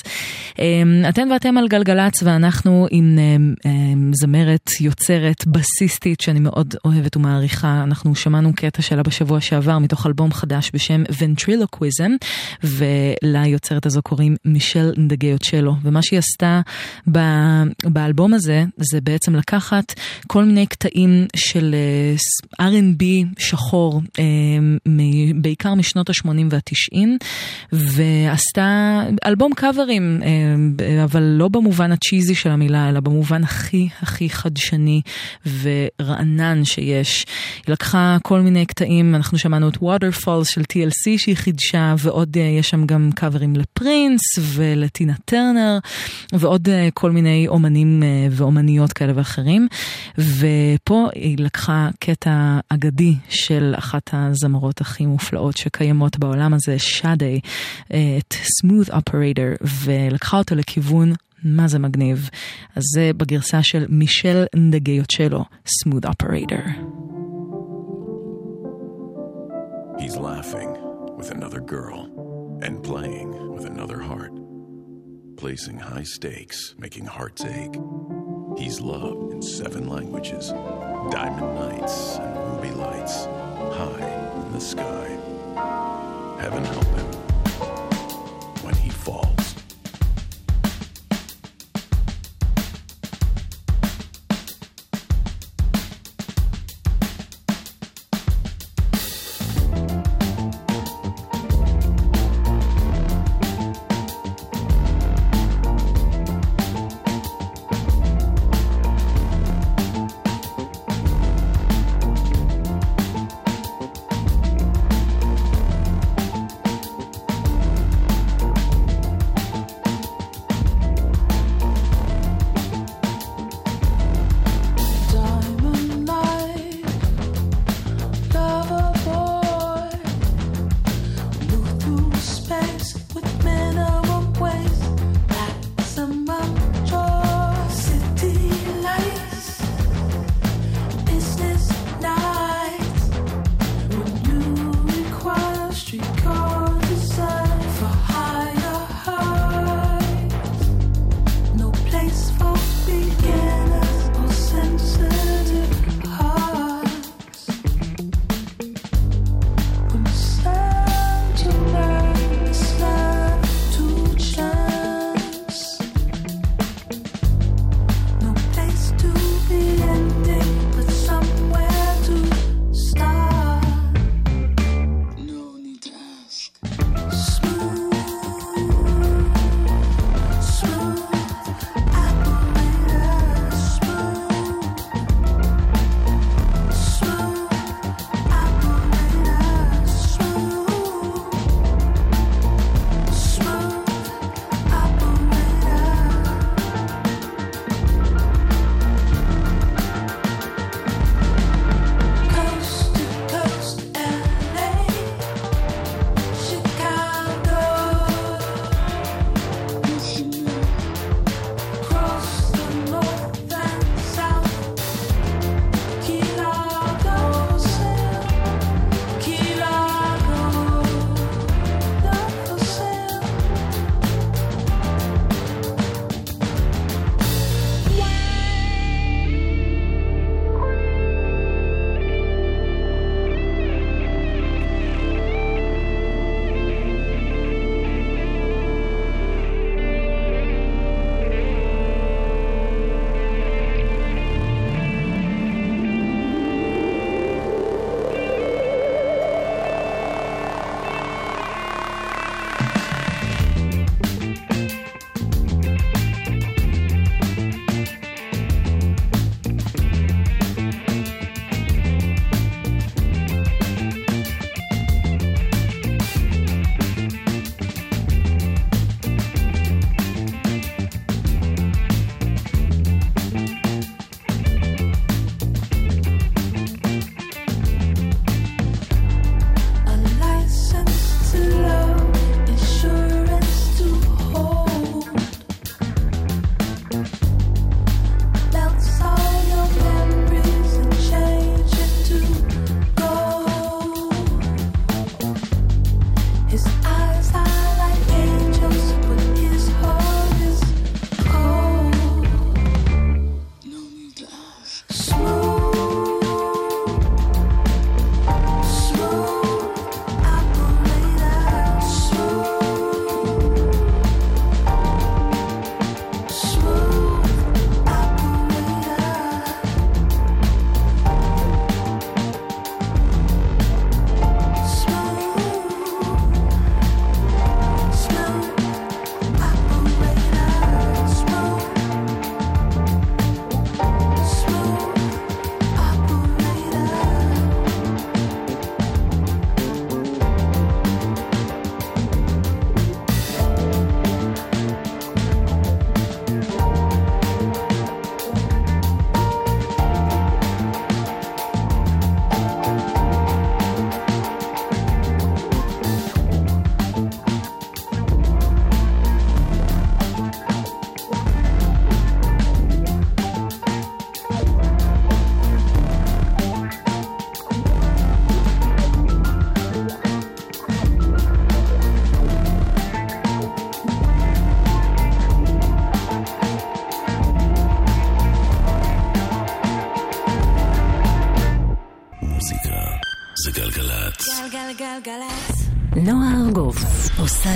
Um, אתן ואתם על גלגלצ ואנחנו עם um, um, זמרת, יוצרת, בסיסטית שאני מאוד אוהבת ומעריכה. אנחנו שמענו קטע שלה בשבוע שעבר מתוך אלבום חדש בשם Ventriloquism, וליוצרת הזו קוראים מישל נדגיוצ'לו, ומה שהיא עשתה באלבום הזה, זה בעצם לקחת כל מיני קטעים של uh, R&B שחור, מ, בעיקר משנות ה-80 וה-90, ועשתה אלבום קאברים, uh, אבל לא במובן הצ'יזי של המילה, אלא במובן הכי הכי חדשני ורענן שיש. היא לקחה כל מיני קטעים, אנחנו שמענו את Waterfalls של TLC שהיא חידשה, ועוד יש שם גם קאברים לפרינס ולטינה טרנר, ועוד uh, כל מיני אומנים uh, ואומניות כאלה ואחרים. ופה היא לקחה קטע אגדי של אחת הזמרות הכי מופלאות שקיימות בעולם הזה, שאדי, uh, את Smooth Operator, ולקחה אותו לכיוון מה זה מגניב. אז זה בגרסה של מישל נדגיוצ'לו, Smooth Operator.
He's laughing with another girl and playing with another heart, placing high stakes, making hearts ache. He's loved in seven languages, diamond nights and ruby lights, high in the sky. Heaven help him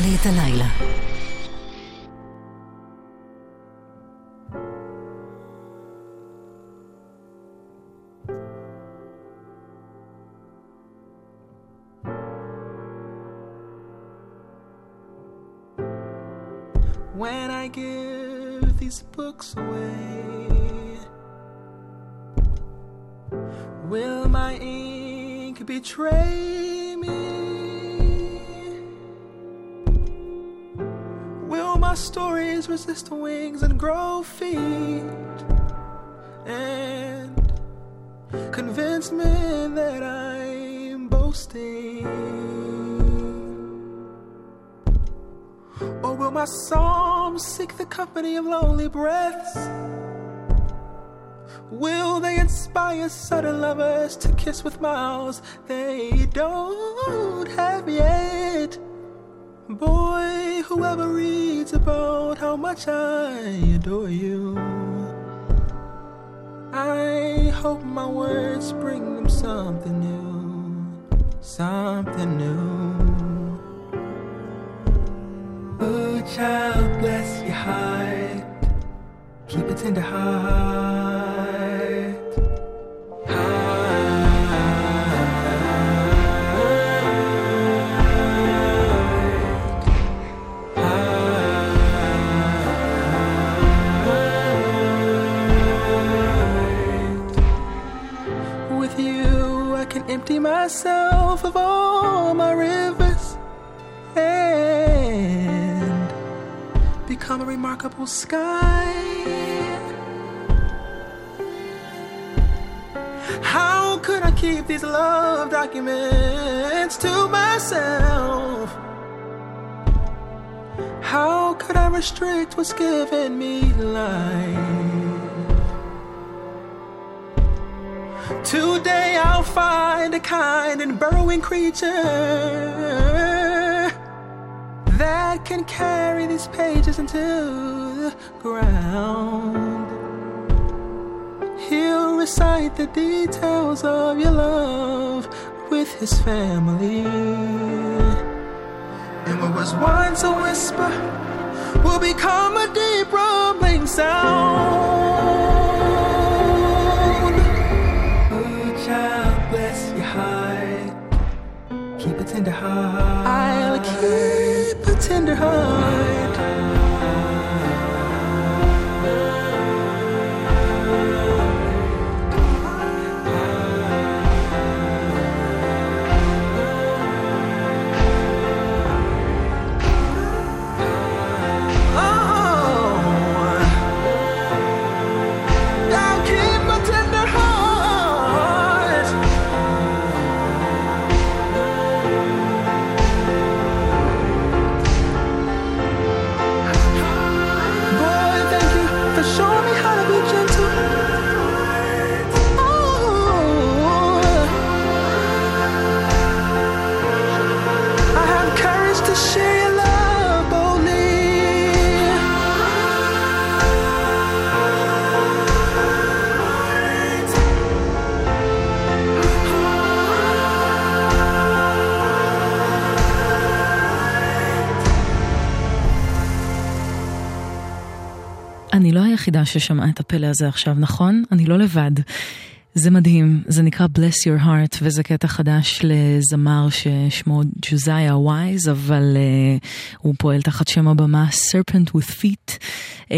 לי את הלילה.
My stories resist the wings and grow feet? And convince men that I'm boasting? Or will my psalms seek the company of lonely breaths? Will they inspire sudden lovers to kiss with mouths they don't have yet? Boy, whoever reads about how much I adore you, I hope my words bring them something new, something new. Oh, child, bless your heart. Keep a tender heart. Empty myself of all my rivers and become a remarkable sky. How could I keep these love documents to myself? How could I restrict what's given me life? Today I'll find a kind and burrowing creature that can carry these pages into the ground. He'll recite the details of your love with his family. And what was once a whisper will become a deep rumbling sound. Tender heart.
היחידה ששמעה את הפלא הזה עכשיו, נכון? אני לא לבד. זה מדהים, זה נקרא Bless Your Heart, וזה קטע חדש לזמר ששמו ג'וזאיה ווייז, אבל uh, הוא פועל תחת שם הבמה Serpent with Feet, um,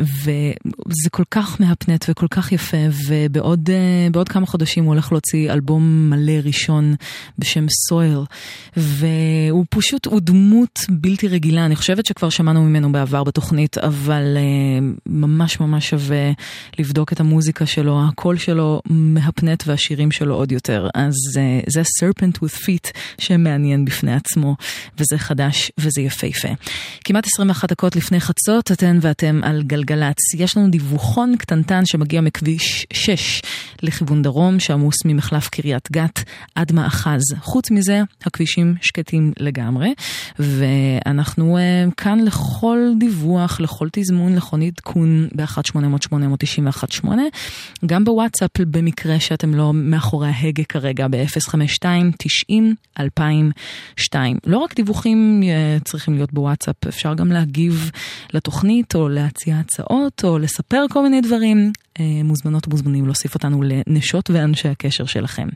וזה כל כך מהפנט וכל כך יפה, ובעוד uh, כמה חודשים הוא הולך להוציא אלבום מלא ראשון בשם Soil, והוא פשוט, הוא דמות בלתי רגילה, אני חושבת שכבר שמענו ממנו בעבר בתוכנית, אבל uh, ממש ממש שווה לבדוק את המוזיקה שלו, הקול שלו מהפנט והשירים שלו עוד יותר. אז uh, זה Serpent with Feet שמעניין בפני עצמו, וזה חדש וזה יפהפה. כמעט 21 דקות לפני חצות, אתן ואתם על גלגלצ. יש לנו דיווחון קטנטן שמגיע מכביש 6 לכיוון דרום, שעמוס ממחלף קריית גת עד מאחז. חוץ מזה, הכבישים שקטים לגמרי, ואנחנו uh, כאן לכל דיווח, לכל תזמון, לכל עדכון ב-1-800-891-8, גם בוואטסאפ במקרה שאתם לא מאחורי ההגה כרגע ב-052-90-2002. לא רק דיווחים אה, צריכים להיות בוואטסאפ, אפשר גם להגיב לתוכנית או להציע הצעות או לספר כל מיני דברים. אה, מוזמנות ומוזמנים להוסיף אותנו לנשות ואנשי הקשר שלכם.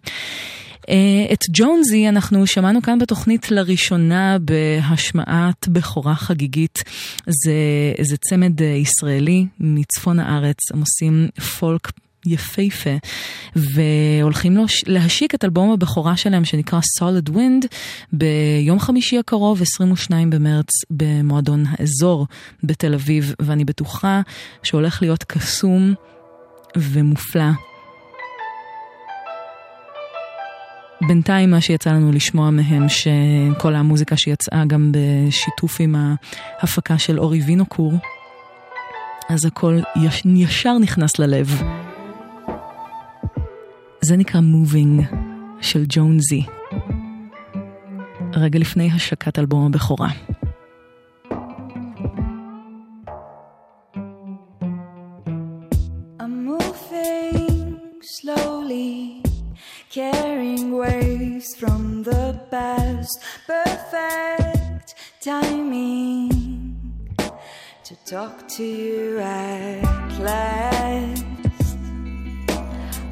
אה, את ג'ונזי אנחנו שמענו כאן בתוכנית לראשונה בהשמעת בכורה חגיגית. זה, זה צמד ישראלי מצפון הארץ, הם עושים פולק יפהפה, והולכים להש- להשיק את אלבום הבכורה שלהם שנקרא Solid Wind ביום חמישי הקרוב, 22 במרץ, במועדון האזור בתל אביב, ואני בטוחה שהולך להיות קסום ומופלא. בינתיים מה שיצא לנו לשמוע מהם, שכל המוזיקה שיצאה גם בשיתוף עם ההפקה של אורי וינוקור, אז הכל יש, ישר נכנס ללב. זה נקרא Moving של ג'ונזי. רגע לפני השקת אלבום הבכורה.
Timing to talk to you at last.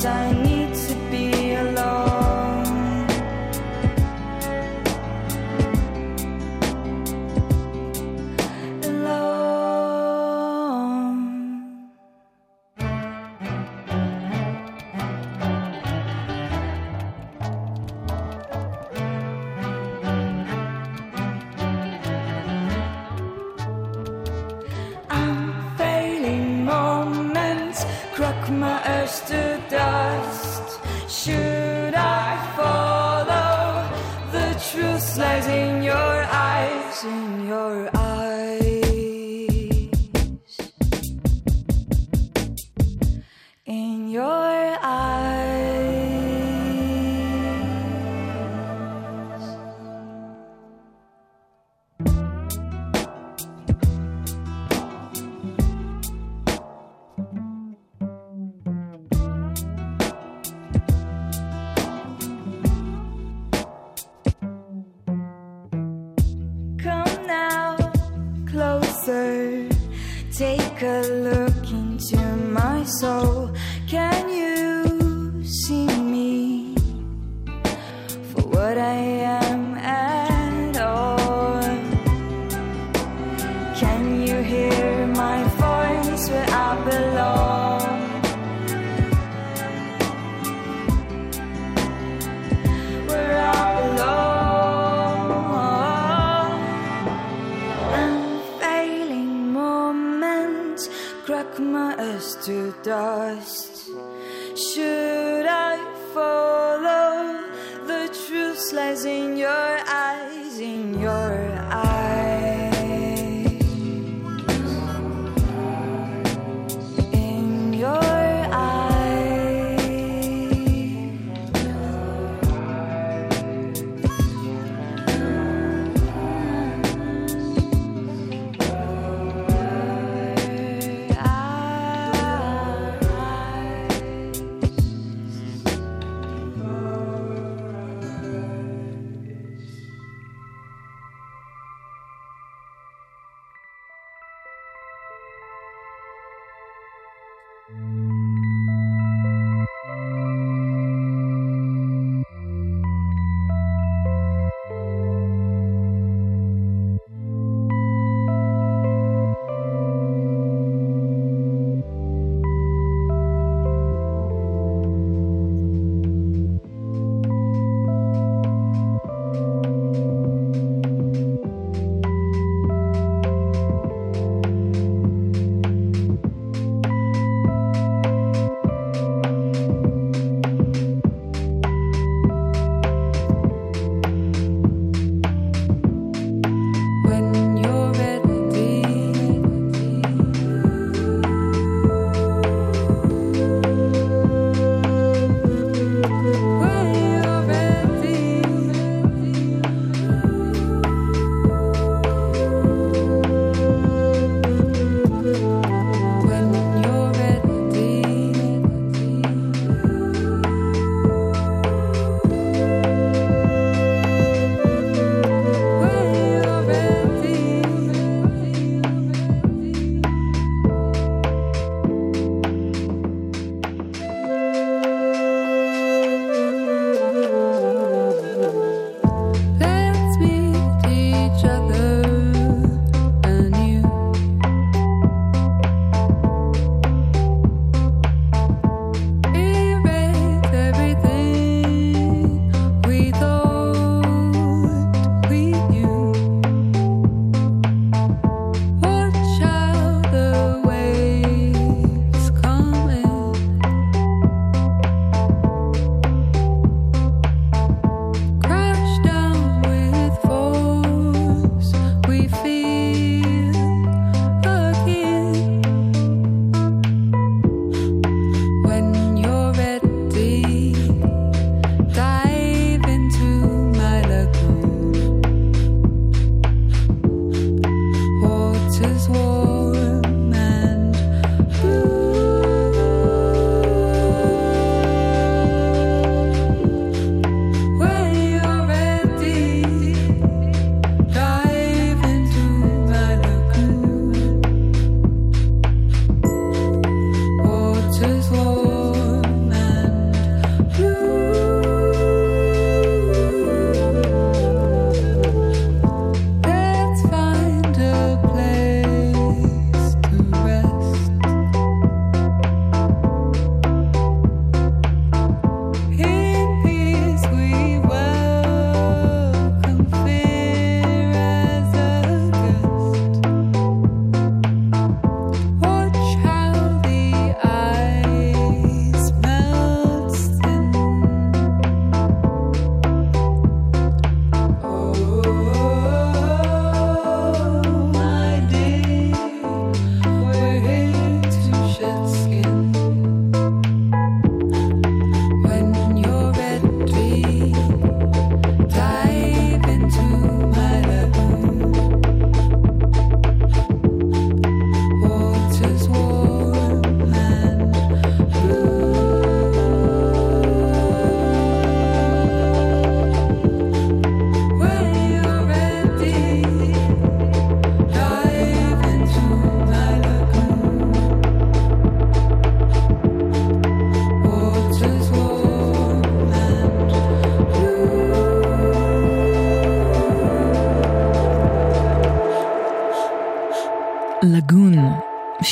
times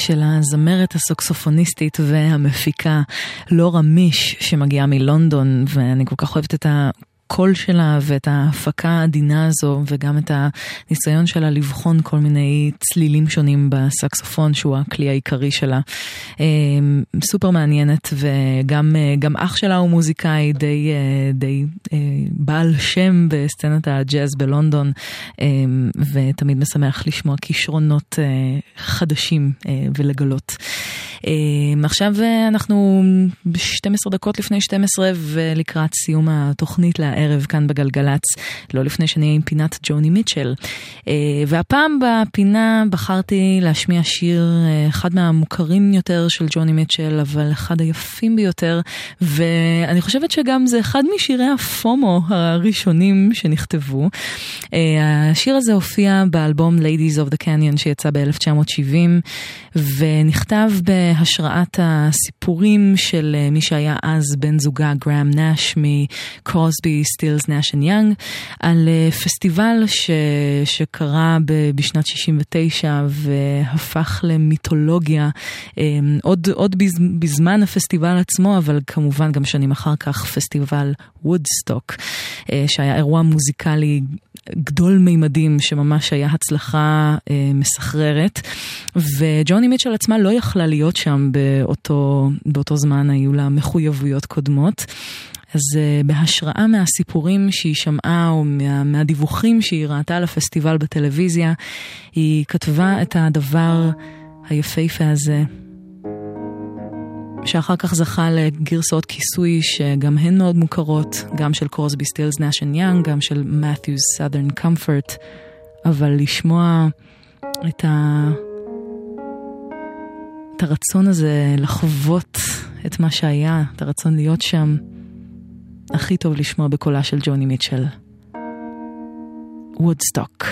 של הזמרת הסוקסופוניסטית והמפיקה לורה מיש שמגיעה מלונדון ואני כל כך אוהבת את הקול שלה ואת ההפקה העדינה הזו וגם את הניסיון שלה לבחון כל מיני צלילים שונים בסקסופון שהוא הכלי העיקרי שלה. אה, סופר מעניינת וגם אה, אח שלה הוא מוזיקאי די, אה, די בעל שם בסצנת הג'אז בלונדון ותמיד משמח לשמוע כישרונות חדשים ולגלות. עכשיו אנחנו 12 דקות לפני 12 ולקראת סיום התוכנית הערב כאן בגלגלצ, לא לפני שנהיה עם פינת ג'וני מיטשל. אה, והפעם בפינה בחרתי להשמיע שיר, אה, אחד מהמוכרים יותר של ג'וני מיטשל, אבל אחד היפים ביותר, ואני חושבת שגם זה אחד משירי הפומו הראשונים שנכתבו. אה, השיר הזה הופיע באלבום Ladies of the Canyon שיצא ב-1970, ונכתב בהשראת הסיפורים של מי שהיה אז בן זוגה גראם נאש מקרוסבי סטילס נאשן יאנג, על אה, פסטיבל ש... שקרה. בשנת 69 והפך למיתולוגיה אה, עוד, עוד בזמן הפסטיבל עצמו, אבל כמובן גם שנים אחר כך פסטיבל וודסטוק, אה, שהיה אירוע מוזיקלי גדול מימדים שממש היה הצלחה מסחררת. וג'וני מיטשל עצמה לא יכלה להיות שם באותו, באותו זמן, היו לה מחויבויות קודמות. אז uh, בהשראה מהסיפורים שהיא שמעה או מה, מהדיווחים שהיא ראתה על הפסטיבל בטלוויזיה, היא כתבה את הדבר היפהפה הזה, שאחר כך זכה לגרסאות כיסוי שגם הן מאוד מוכרות, גם של Crosby, Stills, Nash and Young, גם של Matthews Southern Comfort, אבל לשמוע את, ה... את הרצון הזה לחוות את מה שהיה, את הרצון להיות שם. הכי טוב לשמוע בקולה של ג'וני מיטשל. וודסטוק.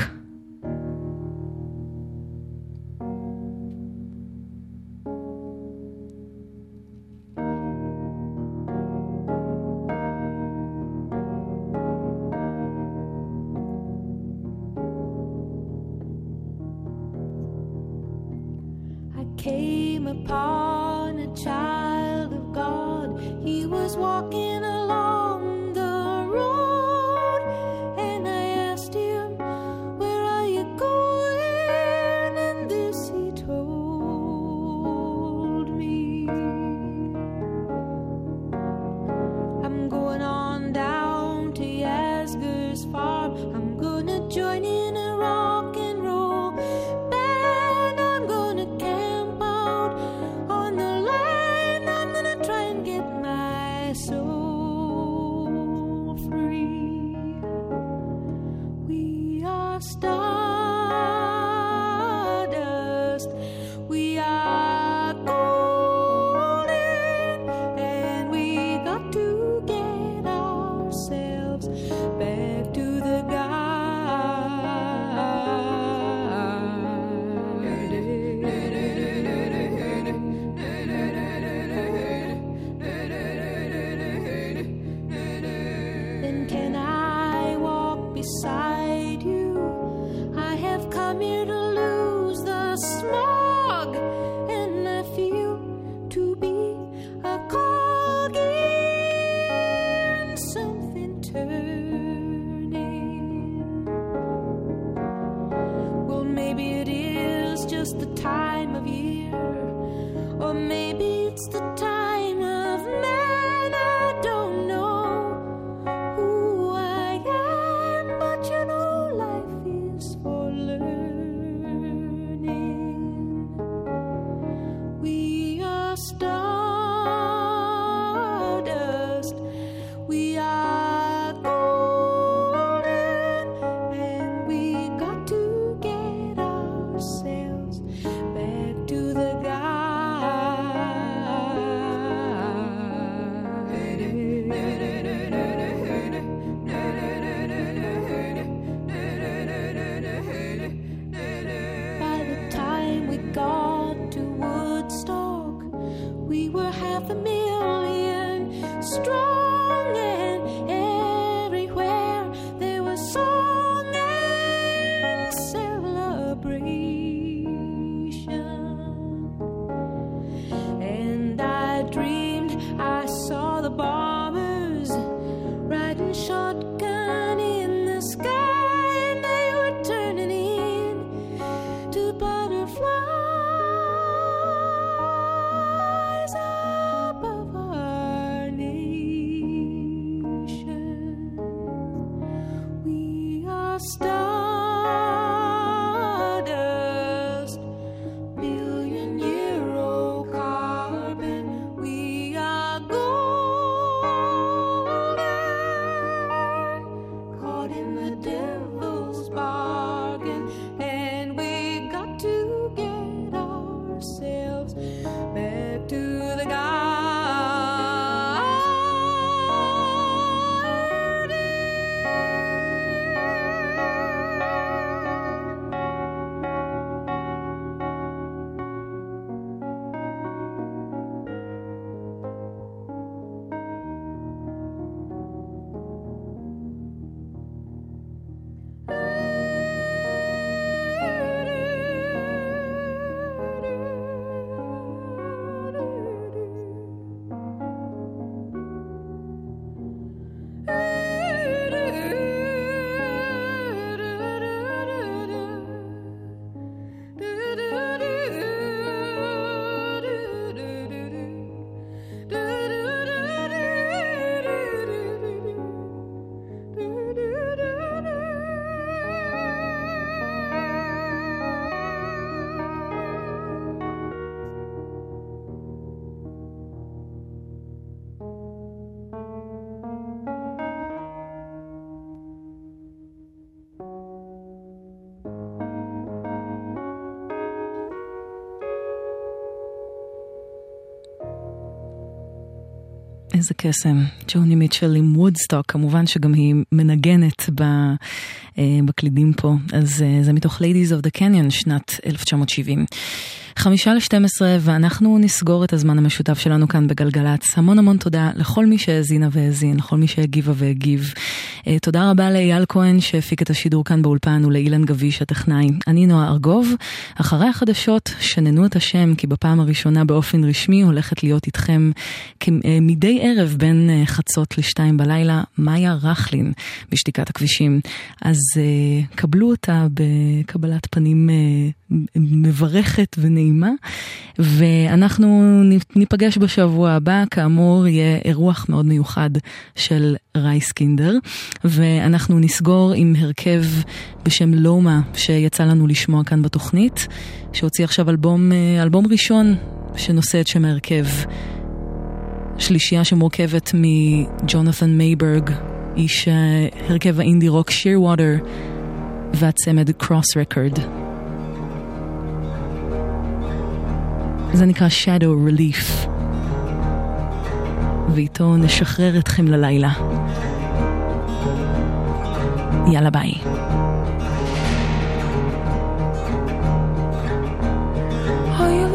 איזה קסם. ג'וני מיטשל עם וודסטוק, כמובן שגם היא מנגנת אה, בקלידים פה. אז אה, זה מתוך Ladies of the Canyon, שנת 1970. חמישה לשתים עשרה, ואנחנו נסגור את הזמן המשותף שלנו כאן בגלגלצ. המון המון תודה לכל מי שהאזינה והאזין, לכל מי שהגיבה והגיב. אה, תודה רבה לאייל כהן שהפיק את השידור כאן באולפן ולאילן גביש הטכנאי. אני נועה ארגוב. אחרי החדשות, שננו את השם, כי בפעם הראשונה באופן רשמי הולכת להיות איתכם אה, מדי ערב בין אה, חצות לשתיים בלילה, מאיה רכלין בשתיקת הכבישים. אז קבלו אותה בקבלת פנים מברכת ונעימה, ואנחנו ניפגש בשבוע הבא, כאמור יהיה אירוח מאוד מיוחד של רייסקינדר, ואנחנו נסגור עם הרכב בשם לומה שיצא לנו לשמוע כאן בתוכנית, שהוציא עכשיו אלבום, אה, אלבום ראשון שנושא את שם ההרכב. שלישייה שמורכבת מג'ונת'ן מייברג, איש אה, הרכב האינדי רוק Shearwater והצמד Cross Record. זה נקרא Shadow Relief, ואיתו נשחרר אתכם ללילה. יאללה ביי.
Oh, you